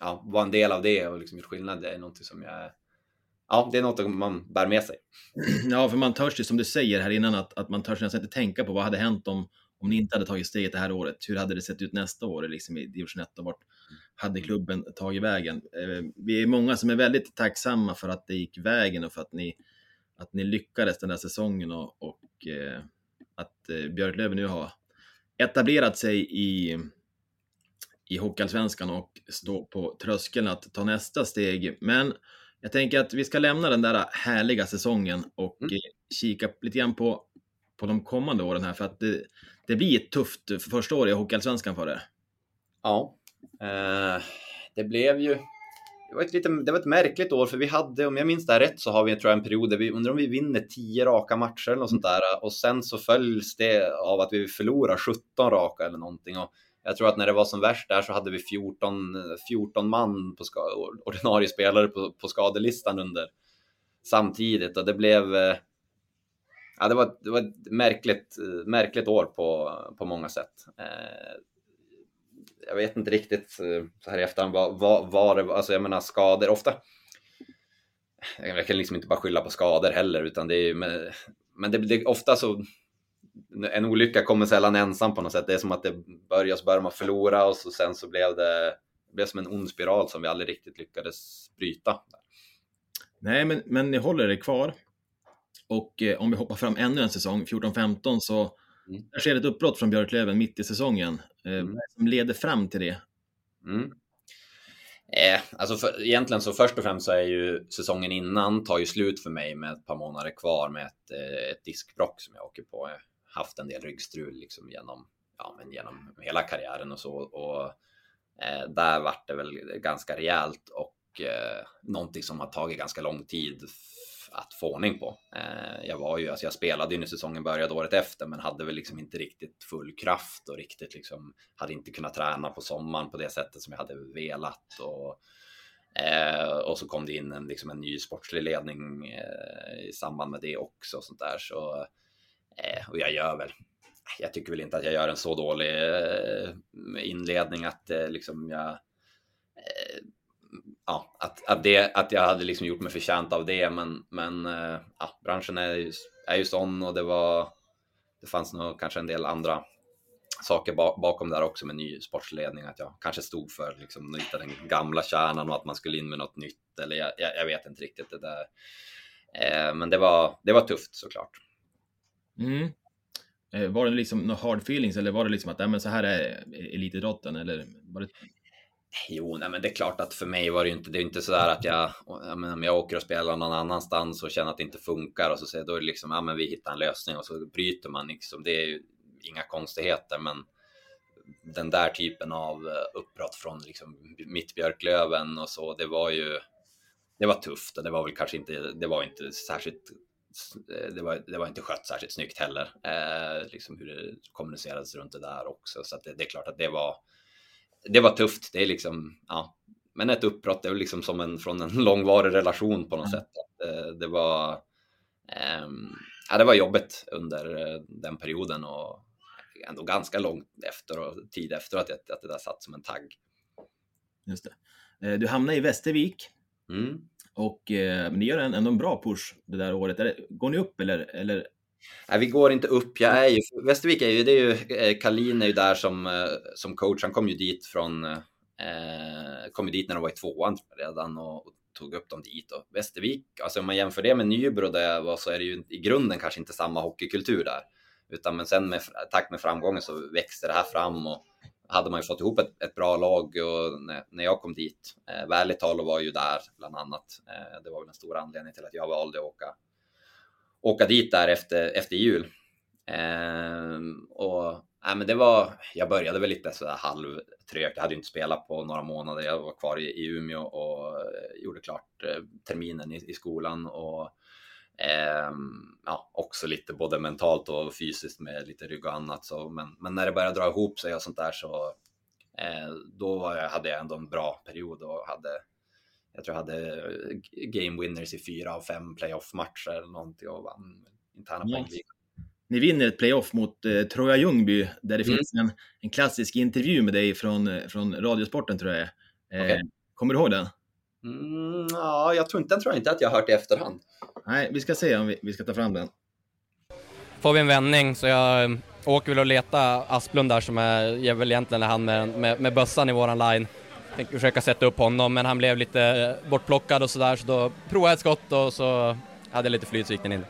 ja, vara en del av det och liksom gjort skillnad, det är någonting som jag ja, det är något man bär med sig. Ja, för man törs ju som du säger här innan att, att man törs nästan inte tänka på vad hade hänt om, om ni inte hade tagit steget det här året. Hur hade det sett ut nästa år liksom i division 1 och vart hade klubben tagit vägen? Eh, vi är många som är väldigt tacksamma för att det gick vägen och för att ni, att ni lyckades den här säsongen och, och eh, att eh, Björklöven nu har etablerat sig i, i Hockeyallsvenskan och står på tröskeln att ta nästa steg. Men jag tänker att vi ska lämna den där härliga säsongen och mm. Eh, kika lite grann på, på de kommande åren här för att det, det blir ett tufft första år i Hockeyallsvenskan för er. Ja, eh, det blev ju det var, ett lite, det var ett märkligt år för vi hade, om jag minns det här rätt, så har vi tror jag, en period där vi undrar om vi vinner 10 raka matcher eller något sånt där och sen så följs det av att vi förlorar 17 raka eller någonting. Och jag tror att när det var som värst där så hade vi 14, 14 man på ordinarie spelare på, på skadelistan under samtidigt och det blev eh, Ja, det var, det var ett märkligt, märkligt år på, på många sätt. Eh, jag vet inte riktigt eh, så här i efterhand vad, vad, vad det var, alltså jag menar skador ofta. Jag kan liksom inte bara skylla på skador heller, utan det är men, men det, det ofta så en olycka kommer sällan ensam på något sätt. Det är som att det börjar så börjar man förlora och så sen så blev det, det blev som en ond spiral som vi aldrig riktigt lyckades bryta. Nej, men, men ni håller det kvar. Och eh, om vi hoppar fram ännu en säsong, 14-15, så mm. där sker ett uppbrott från Björklöven mitt i säsongen. Eh, mm. som leder fram till det? Mm. Eh, alltså för, egentligen så först och främst så är ju säsongen innan tar ju slut för mig med ett par månader kvar med ett, eh, ett diskbrock som jag åker på haft en del ryggstrul liksom genom, ja, men genom hela karriären och så. Och eh, där vart det väl ganska rejält och eh, någonting som har tagit ganska lång tid att få ordning på. Eh, jag var ju, alltså jag spelade ju när säsongen började året efter, men hade väl liksom inte riktigt full kraft och riktigt liksom hade inte kunnat träna på sommaren på det sättet som jag hade velat. Och, eh, och så kom det in en, liksom en ny sportslig ledning eh, i samband med det också. Och sånt där. Så Eh, och jag gör väl, jag tycker väl inte att jag gör en så dålig eh, inledning att eh, liksom jag, ja, att, att, det, att jag hade liksom gjort mig förtjänt av det. Men, men ja, branschen är ju, är ju sån och det var, det fanns nog kanske en del andra saker bakom där också med ny sportsledning, att jag kanske stod för liksom lite den gamla kärnan och att man skulle in med något nytt, eller jag, jag, vet inte riktigt det där. Men det var, det var tufft såklart. Mm. Eh, var det liksom några hard feelings eller var det liksom att, nej men så här är elitidrotten eller var det Jo, nej, men det är klart att för mig var det ju inte, det är inte så där att jag, jag om jag åker och spelar någon annanstans och känner att det inte funkar och så säger då är det liksom, ja men vi hittar en lösning och så bryter man liksom. Det är ju inga konstigheter, men den där typen av eh, uppbrott från liksom Mittbjörklöven och så, det var ju, det var tufft och det var väl kanske inte, det var inte särskilt det var, det var inte skött särskilt snyggt heller, eh, liksom hur det kommunicerades runt det där också. Så det, det, är klart att det var, det var tufft. Det är liksom, ja, men ett uppbrott är liksom som en från en långvarig relation på något sätt. Det, det var, eh, ja, det var jobbigt under eh, den perioden och ändå ganska långt efter och tid efter att, att det där satt som en tagg. Just det. Eh, du hamnade i Västervik. Mm. Och eh, ni gör ändå en bra push det där året. Det, går ni upp eller, eller Nej, vi går inte upp. Jag är ju, Västervik är ju, det är ju, eh, Kalin är ju där som, eh, som coach. Han kom ju dit från, eh, kom ju dit när de var i tvåan redan och, och, tog upp dem dit. Och Västervik, alltså om man jämför det med Nybro där jag var så är det ju i grunden kanske inte samma hockeykultur där. Utan men sen med takt med framgången så växte det här fram och hade man ju fått ihop ett, ett bra lag och när, när jag kom dit. Eh, Välitalo var ju där bland annat. Eh, det var väl en stor anledning till att jag valde att åka åka dit där efter, efter jul. Eh, och äh, men det var, jag började väl lite sådär halvtrögt. Jag hade ju inte spelat på några månader. Jag var kvar i, i Umeå och eh, gjorde klart eh, terminen i, i skolan och eh, ja, också lite både mentalt och fysiskt med lite rygg och annat. Så, men, men när det började dra ihop sig och sånt där så eh, då jag, hade jag ändå en bra period och hade jag tror jag hade eh, game winners i fyra av fem playoff-matcher eller någonting och vann interna nice. poängligan. Ni vinner ett playoff mot eh, Troja Ljungby där det mm. finns en, en klassisk intervju med dig från, eh, från Radiosporten tror jag eh, okay. Kommer du ihåg den? Mm, ja, jag tror inte, den tror jag inte att jag har hört i efterhand. Nej, vi ska se om vi, vi ska ta fram den. Får vi en vändning så jag eh, åker väl och letar Asplund där som är, väl egentligen han med, med, med bössan i våran line tänkte försöka sätta upp honom, men han blev lite eh, bortplockad och sådär, så då provade jag ett skott och så hade jag lite flyt så gick den in.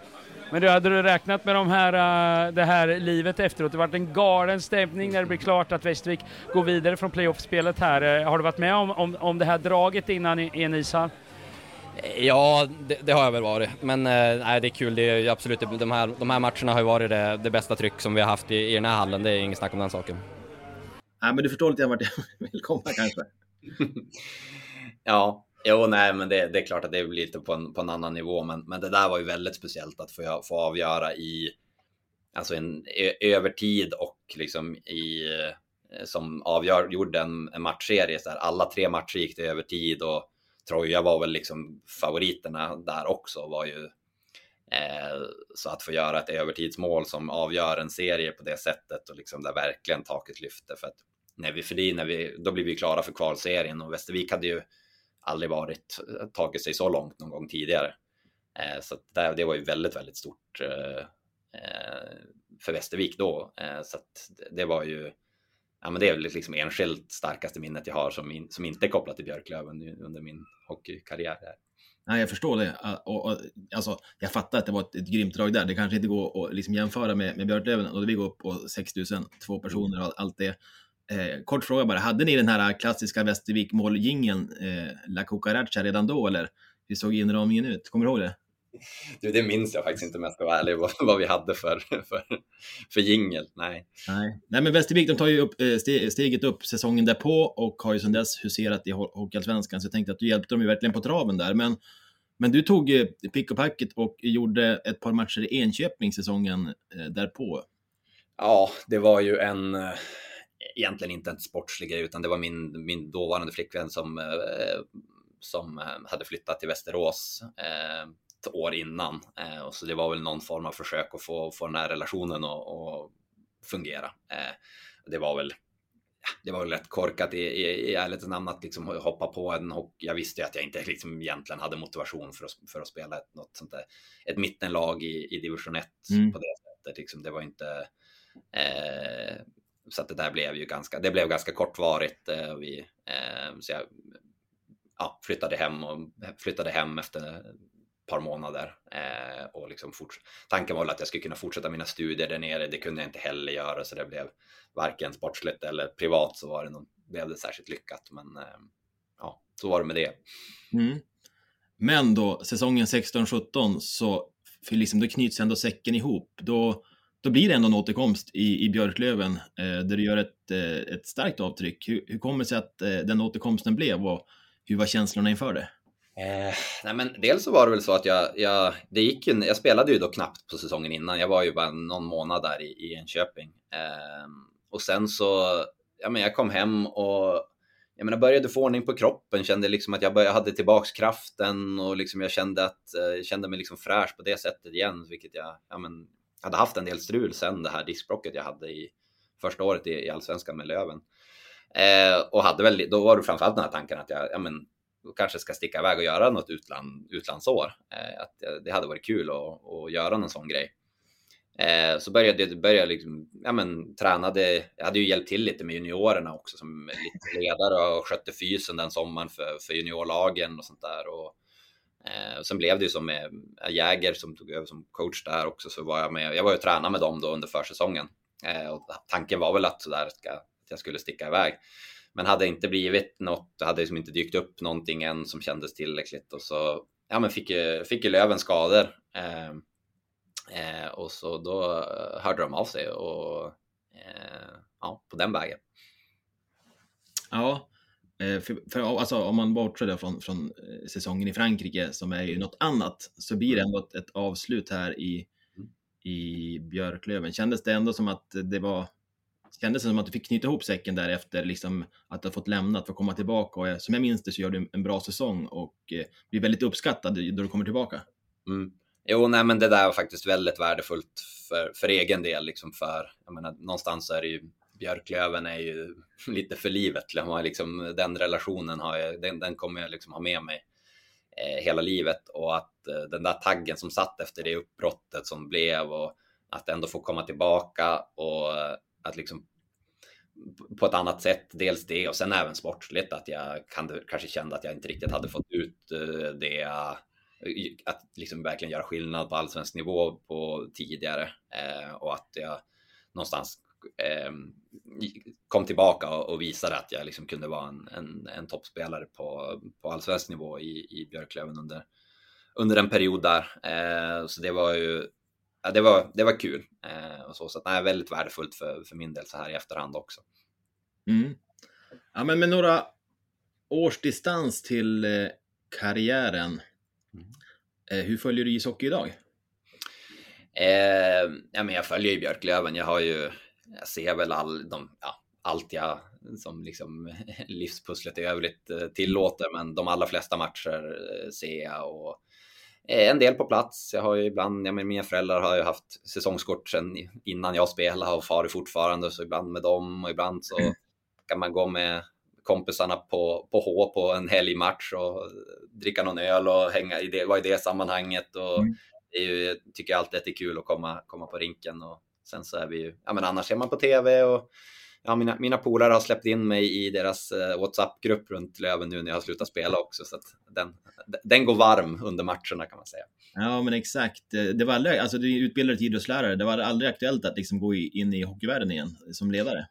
Men du, hade du räknat med de här, uh, det här livet efteråt? Det varit en galen stämning när det blir klart att Västervik går vidare från playoff-spelet här. Uh, har du varit med om, om, om det här draget innan i, i en ishall? Ja, det, det, har jag väl varit. Men uh, nej, det är kul. Det är absolut, de här, de här matcherna har ju varit det, det bästa tryck som vi har haft i, i den här hallen. Det är inget snack om den saken. Nej, men du förstår lite vart jag vill komma kanske. ja, jo, nej, men det, det, är klart att det blir lite på en, på en annan nivå, men, men det där var ju väldigt speciellt att få, få avgöra i alltså en övertid och liksom i eh, som avgör, gjorde en, en matchserie. Så här, alla tre matcher gick till övertid och Troja var väl liksom favoriterna där också var ju eh, så att få göra ett övertidsmål som avgör en serie på det sättet och liksom där verkligen taket lyfte för att när vi, för det när vi, då blir vi klara för kvalserien och Västervik hade ju aldrig varit, eh, tagit sig så långt någon gång tidigare. Eh, så det, det var ju väldigt, väldigt stort eh, eh för Västervik då. Eh, så det var ju, ja men det är väl liksom enskilt starkaste minnet jag har som, in, som inte är kopplat till Björklöven under min hockeykarriär. Där. Nej, jag förstår det. Och, och, alltså, jag fattar att det var ett, ett grymt drag där. Det kanske inte går att liksom jämföra med, med Björklöven och vi går upp på 6000, två personer och allt det. Eh, kort fråga bara, hade ni den här klassiska Västervik målgingen eh, La Cucaracha redan då eller hur såg inramningen ut? Kommer du ihåg det? Du, det minns jag faktiskt inte om jag ska vara ärlig vad, vad vi hade för, för, för jingel. Nej. Nej. Nej, men Västervik de tar ju upp, eh, steget upp säsongen därpå och har ju sedan dess huserat i Hockeyallsvenskan, så jag tänkte att du hjälpte dem ju verkligen på traven där. Men, men du tog eh, pick och packet och gjorde ett par matcher i Enköping säsongen därpå. Ja, det var ju en egentligen inte en sportslig grej, utan det var min, min dåvarande flickvän som, eh, som eh, hade flyttat till Västerås eh, ett år innan. Och så det var väl någon form av försök att få, få den här relationen att fungera. Det var väl det var väl rätt korkat i, i, i ärlighetens namn att liksom hoppa på en och jag visste ju att jag inte liksom egentligen hade motivation för att, för att spela ett, något sånt där, ett mittenlag i, i division 1 mm. på det sättet. Liksom, det var inte, eh, så att det där blev ju ganska, det blev ganska kortvarigt. Eh, vi, eh, så jag ja, flyttade hem och flyttade hem efter ett par månader eh, och liksom forts- tanken var att jag skulle kunna fortsätta mina studier där nere. Det kunde jag inte heller göra, så det blev varken sportsligt eller privat så var det någon, blev det särskilt lyckat. Men eh, ja, så var det med det. Mm. Men då, säsongen 16-17, så för liksom, då knyts ändå säcken ihop. Då, då blir det ändå en återkomst i, i Björklöven eh, där du gör ett, eh, ett starkt avtryck. Hur, hur kommer det sig att eh, den återkomsten blev och hur var känslorna inför det? Eh, nej men dels så var det väl så att jag, jag, det gick ju, jag spelade ju då knappt på säsongen innan. Jag var ju bara någon månad där i, i Enköping. Eh, och sen så, ja men jag kom hem och jag menar, började få ordning på kroppen, kände liksom att jag började, hade tillbaks kraften och liksom jag kände att eh, kände mig liksom fräsch på det sättet igen, vilket jag ja, men, hade haft en del strul sen det här diskbrocket jag hade i första året i, i allsvenskan med Löven. Eh, och hade väl, då var det framförallt den här tanken att jag, ja men, kanske ska sticka iväg och göra något utland, utlandsår. Eh, att eh, det hade varit kul att, att göra någon sån grej. Eh, så började jag började liksom, ja men tränade, jag hade ju hjälpt till lite med juniorerna också som lite ledare och skötte fysen den sommaren för, för juniorlagen och sånt där. Och, eh, sen blev det ju som med eh, Jäger som tog över som coach där också, så var jag med, jag var ju och tränade med dem då under försäsongen. Eh, och tanken var väl att sådär ska, att jag skulle sticka iväg. Men hade inte blivit något, hade liksom inte dykt upp någonting än som kändes tillräckligt och så ja, men fick, fick ju Löven skador. Eh, Eh, och så då eh, hörde de av sig och eh, ja, på den vägen. Ja, för, för alltså, om man bortser från, från eh, säsongen i Frankrike som är ju något annat så blir det ändå ett, ett avslut här i, i Björklöven. Kändes det ändå som att det var Kändes det som att du fick knyta ihop säcken därefter, liksom att du har fått lämna för att komma tillbaka? Och som jag minns det så gör du en bra säsong och eh, blir väldigt uppskattad då du kommer tillbaka. Mm. Jo, nej, men det där var faktiskt väldigt värdefullt för, för egen del. Liksom för, jag menar, någonstans är det ju, Björklöven är ju lite för livet. Liksom. liksom, den relationen har jag, den, den kommer jag liksom ha med mig eh, hela livet. Och att eh, den där taggen som satt efter det uppbrottet som blev och att ändå få komma tillbaka och eh, att liksom på ett annat sätt. Dels det och sen även sportsligt att jag kan, kanske kände att jag inte riktigt hade fått ut eh, det eh, jag att liksom verkligen göra skillnad på allsvensk nivå på tidigare eh, och att jag någonstans eh, kom tillbaka och, visade att jag liksom kunde vara en, en, en toppspelare på, på allsvensk nivå i, i Björklöven under, under en period där. Eh, så det var ju ja, det, var, det var kul eh, och så, så att, nej, väldigt värdefullt för, för min del så här i efterhand också. Mm. Ja, men med några års distans till eh, karriären Eh, hur följer du ishockey idag? Eh, ja, men jag följer ju Björklöven. Jag har ju, jag ser väl all, de, ja, allt jag som liksom livspusslet i övrigt eh, tillåter, men de allra flesta matcher eh, ser jag och en del på plats. Jag har ju ibland, ja, mina föräldrar har ju haft säsongskort sedan innan jag spelade och far fortfarande, så ibland med dem och ibland så mm. kan man gå med kompisarna på, på H på en helgmatch och dricka någon öl och hänga i det, vara i det sammanhanget. Och mm. det är ju, tycker jag alltid att det är kul att komma, komma på rinken. Och sen så är vi ju, ja men annars är man på TV och ja, mina, mina polare har släppt in mig i deras uh, WhatsApp-grupp runt Löven nu när jag har slutat spela också. Så att den, den går varm under matcherna kan man säga. Ja, men exakt. Det var aldrig, alltså du är utbildad idrottslärare, det var aldrig aktuellt att liksom gå in i hockeyvärlden igen som ledare?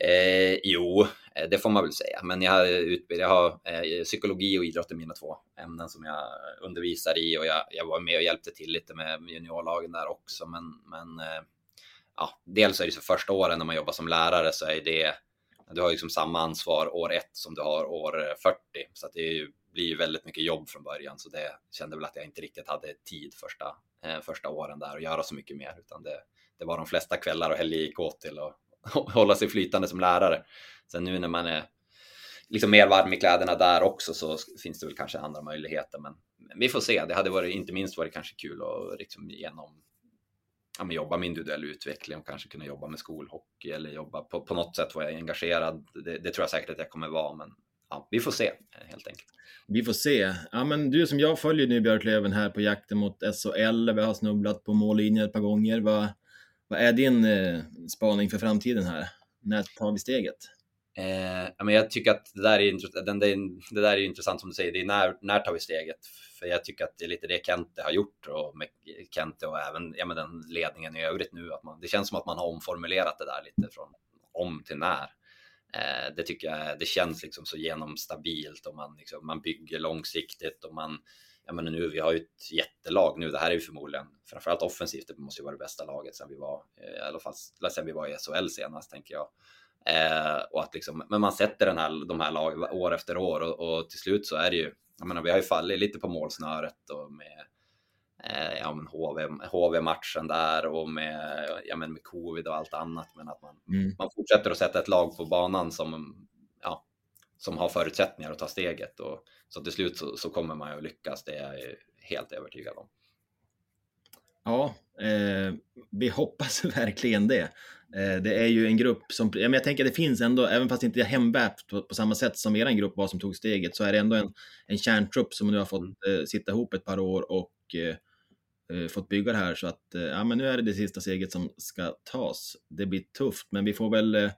Eh, jo, eh, det får man väl säga. Men jag har, jag har eh, psykologi och idrott i mina två ämnen som jag undervisar i och jag, jag, var med och hjälpte till lite med juniorlagen där också. Men, men eh, ja, dels är det så första åren när man jobbar som lärare så är det, du har liksom samma ansvar år ett som du har år 40. Så att det ju, blir ju väldigt mycket jobb från början. Så det kände väl att jag inte riktigt hade tid första, eh, första åren där att göra så mycket mer. Utan det, det var de flesta kvällar och helger gick åt till att hålla sig flytande som lärare. Sen nu när man är liksom mer varm i kläderna där också så finns det väl kanske andra möjligheter. Men vi får se. Det hade varit, inte minst varit kanske kul att liksom genom ja, jobba med individuell utveckling och kanske kunna jobba med skolhockey eller jobba på, på något sätt vara jag engagerad. Det, det, tror jag säkert att jag kommer vara, men ja, vi får se helt enkelt. Vi får se. Ja, men du som jag följer nu Björklöven här på jakten mot SHL. Vi har snubblat på mållinjen ett par gånger. Vad, vad är din eh, spaning för framtiden här? när tar vi steget? Eh, men jag tycker att det där, är, den, det, det där är intressant som du säger, det är när, när tar vi steget? För jag tycker att det är lite det Kente har gjort och med Kente och även ja, med den ledningen i övrigt nu. Att man, det känns som att man har omformulerat det där lite från om till när. Eh, det tycker jag, det känns liksom så genomstabilt och man, liksom, man bygger långsiktigt och man, Ja, men nu, vi har ju ett jättelag nu. Det här är ju förmodligen, framförallt offensivt, det måste ju vara det bästa laget sen eh, vi var, i alla fall sen vi var i SHL senast, tänker jag. Eh, och att liksom, men man sätter den här, de här lagen år efter år och, och, till slut så är det ju, jag menar, vi har ju fallit lite på målsnöret och med eh, ja, men HV, HV-matchen där och med, ja, men med covid och allt annat. Men att man, mm. man fortsätter att sätta ett lag på banan som, ja, som har förutsättningar att ta steget. Och, så till slut så, så kommer man ju att lyckas, det är jag helt övertygad om. Ja, eh, vi hoppas verkligen det. Eh, det är ju en grupp som, men jag tänker att det finns ändå, även fast det inte är hemvävt på, på, samma sätt som eran grupp var som tog steget, så är det ändå en, en kärntrupp som nu har fått mm. eh, sitta ihop ett par år och eh, eh, fått bygga det här. Så att, eh, ja men nu är det det sista steget som ska tas. Det blir tufft, men vi får väl eh,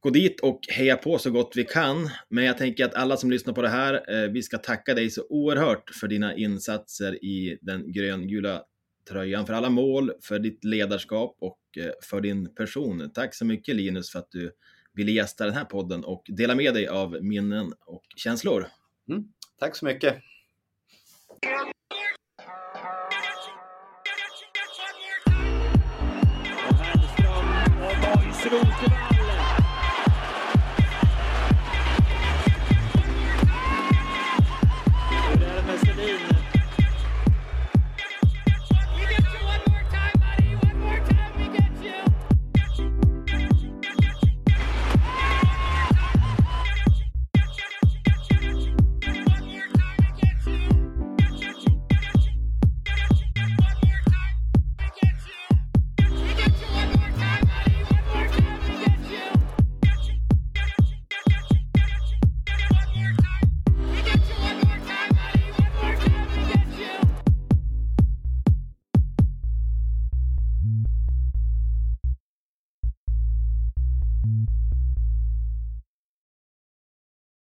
gå dit och heja på så gott vi kan. Men jag tänker att alla som lyssnar på det här, vi ska tacka dig så oerhört för dina insatser i den gröngula tröjan, för alla mål, för ditt ledarskap och eh, för din person. Tack så mycket Linus för att du ville gästa den här podden och dela med dig av minnen och känslor. Mm, tack så mycket. Och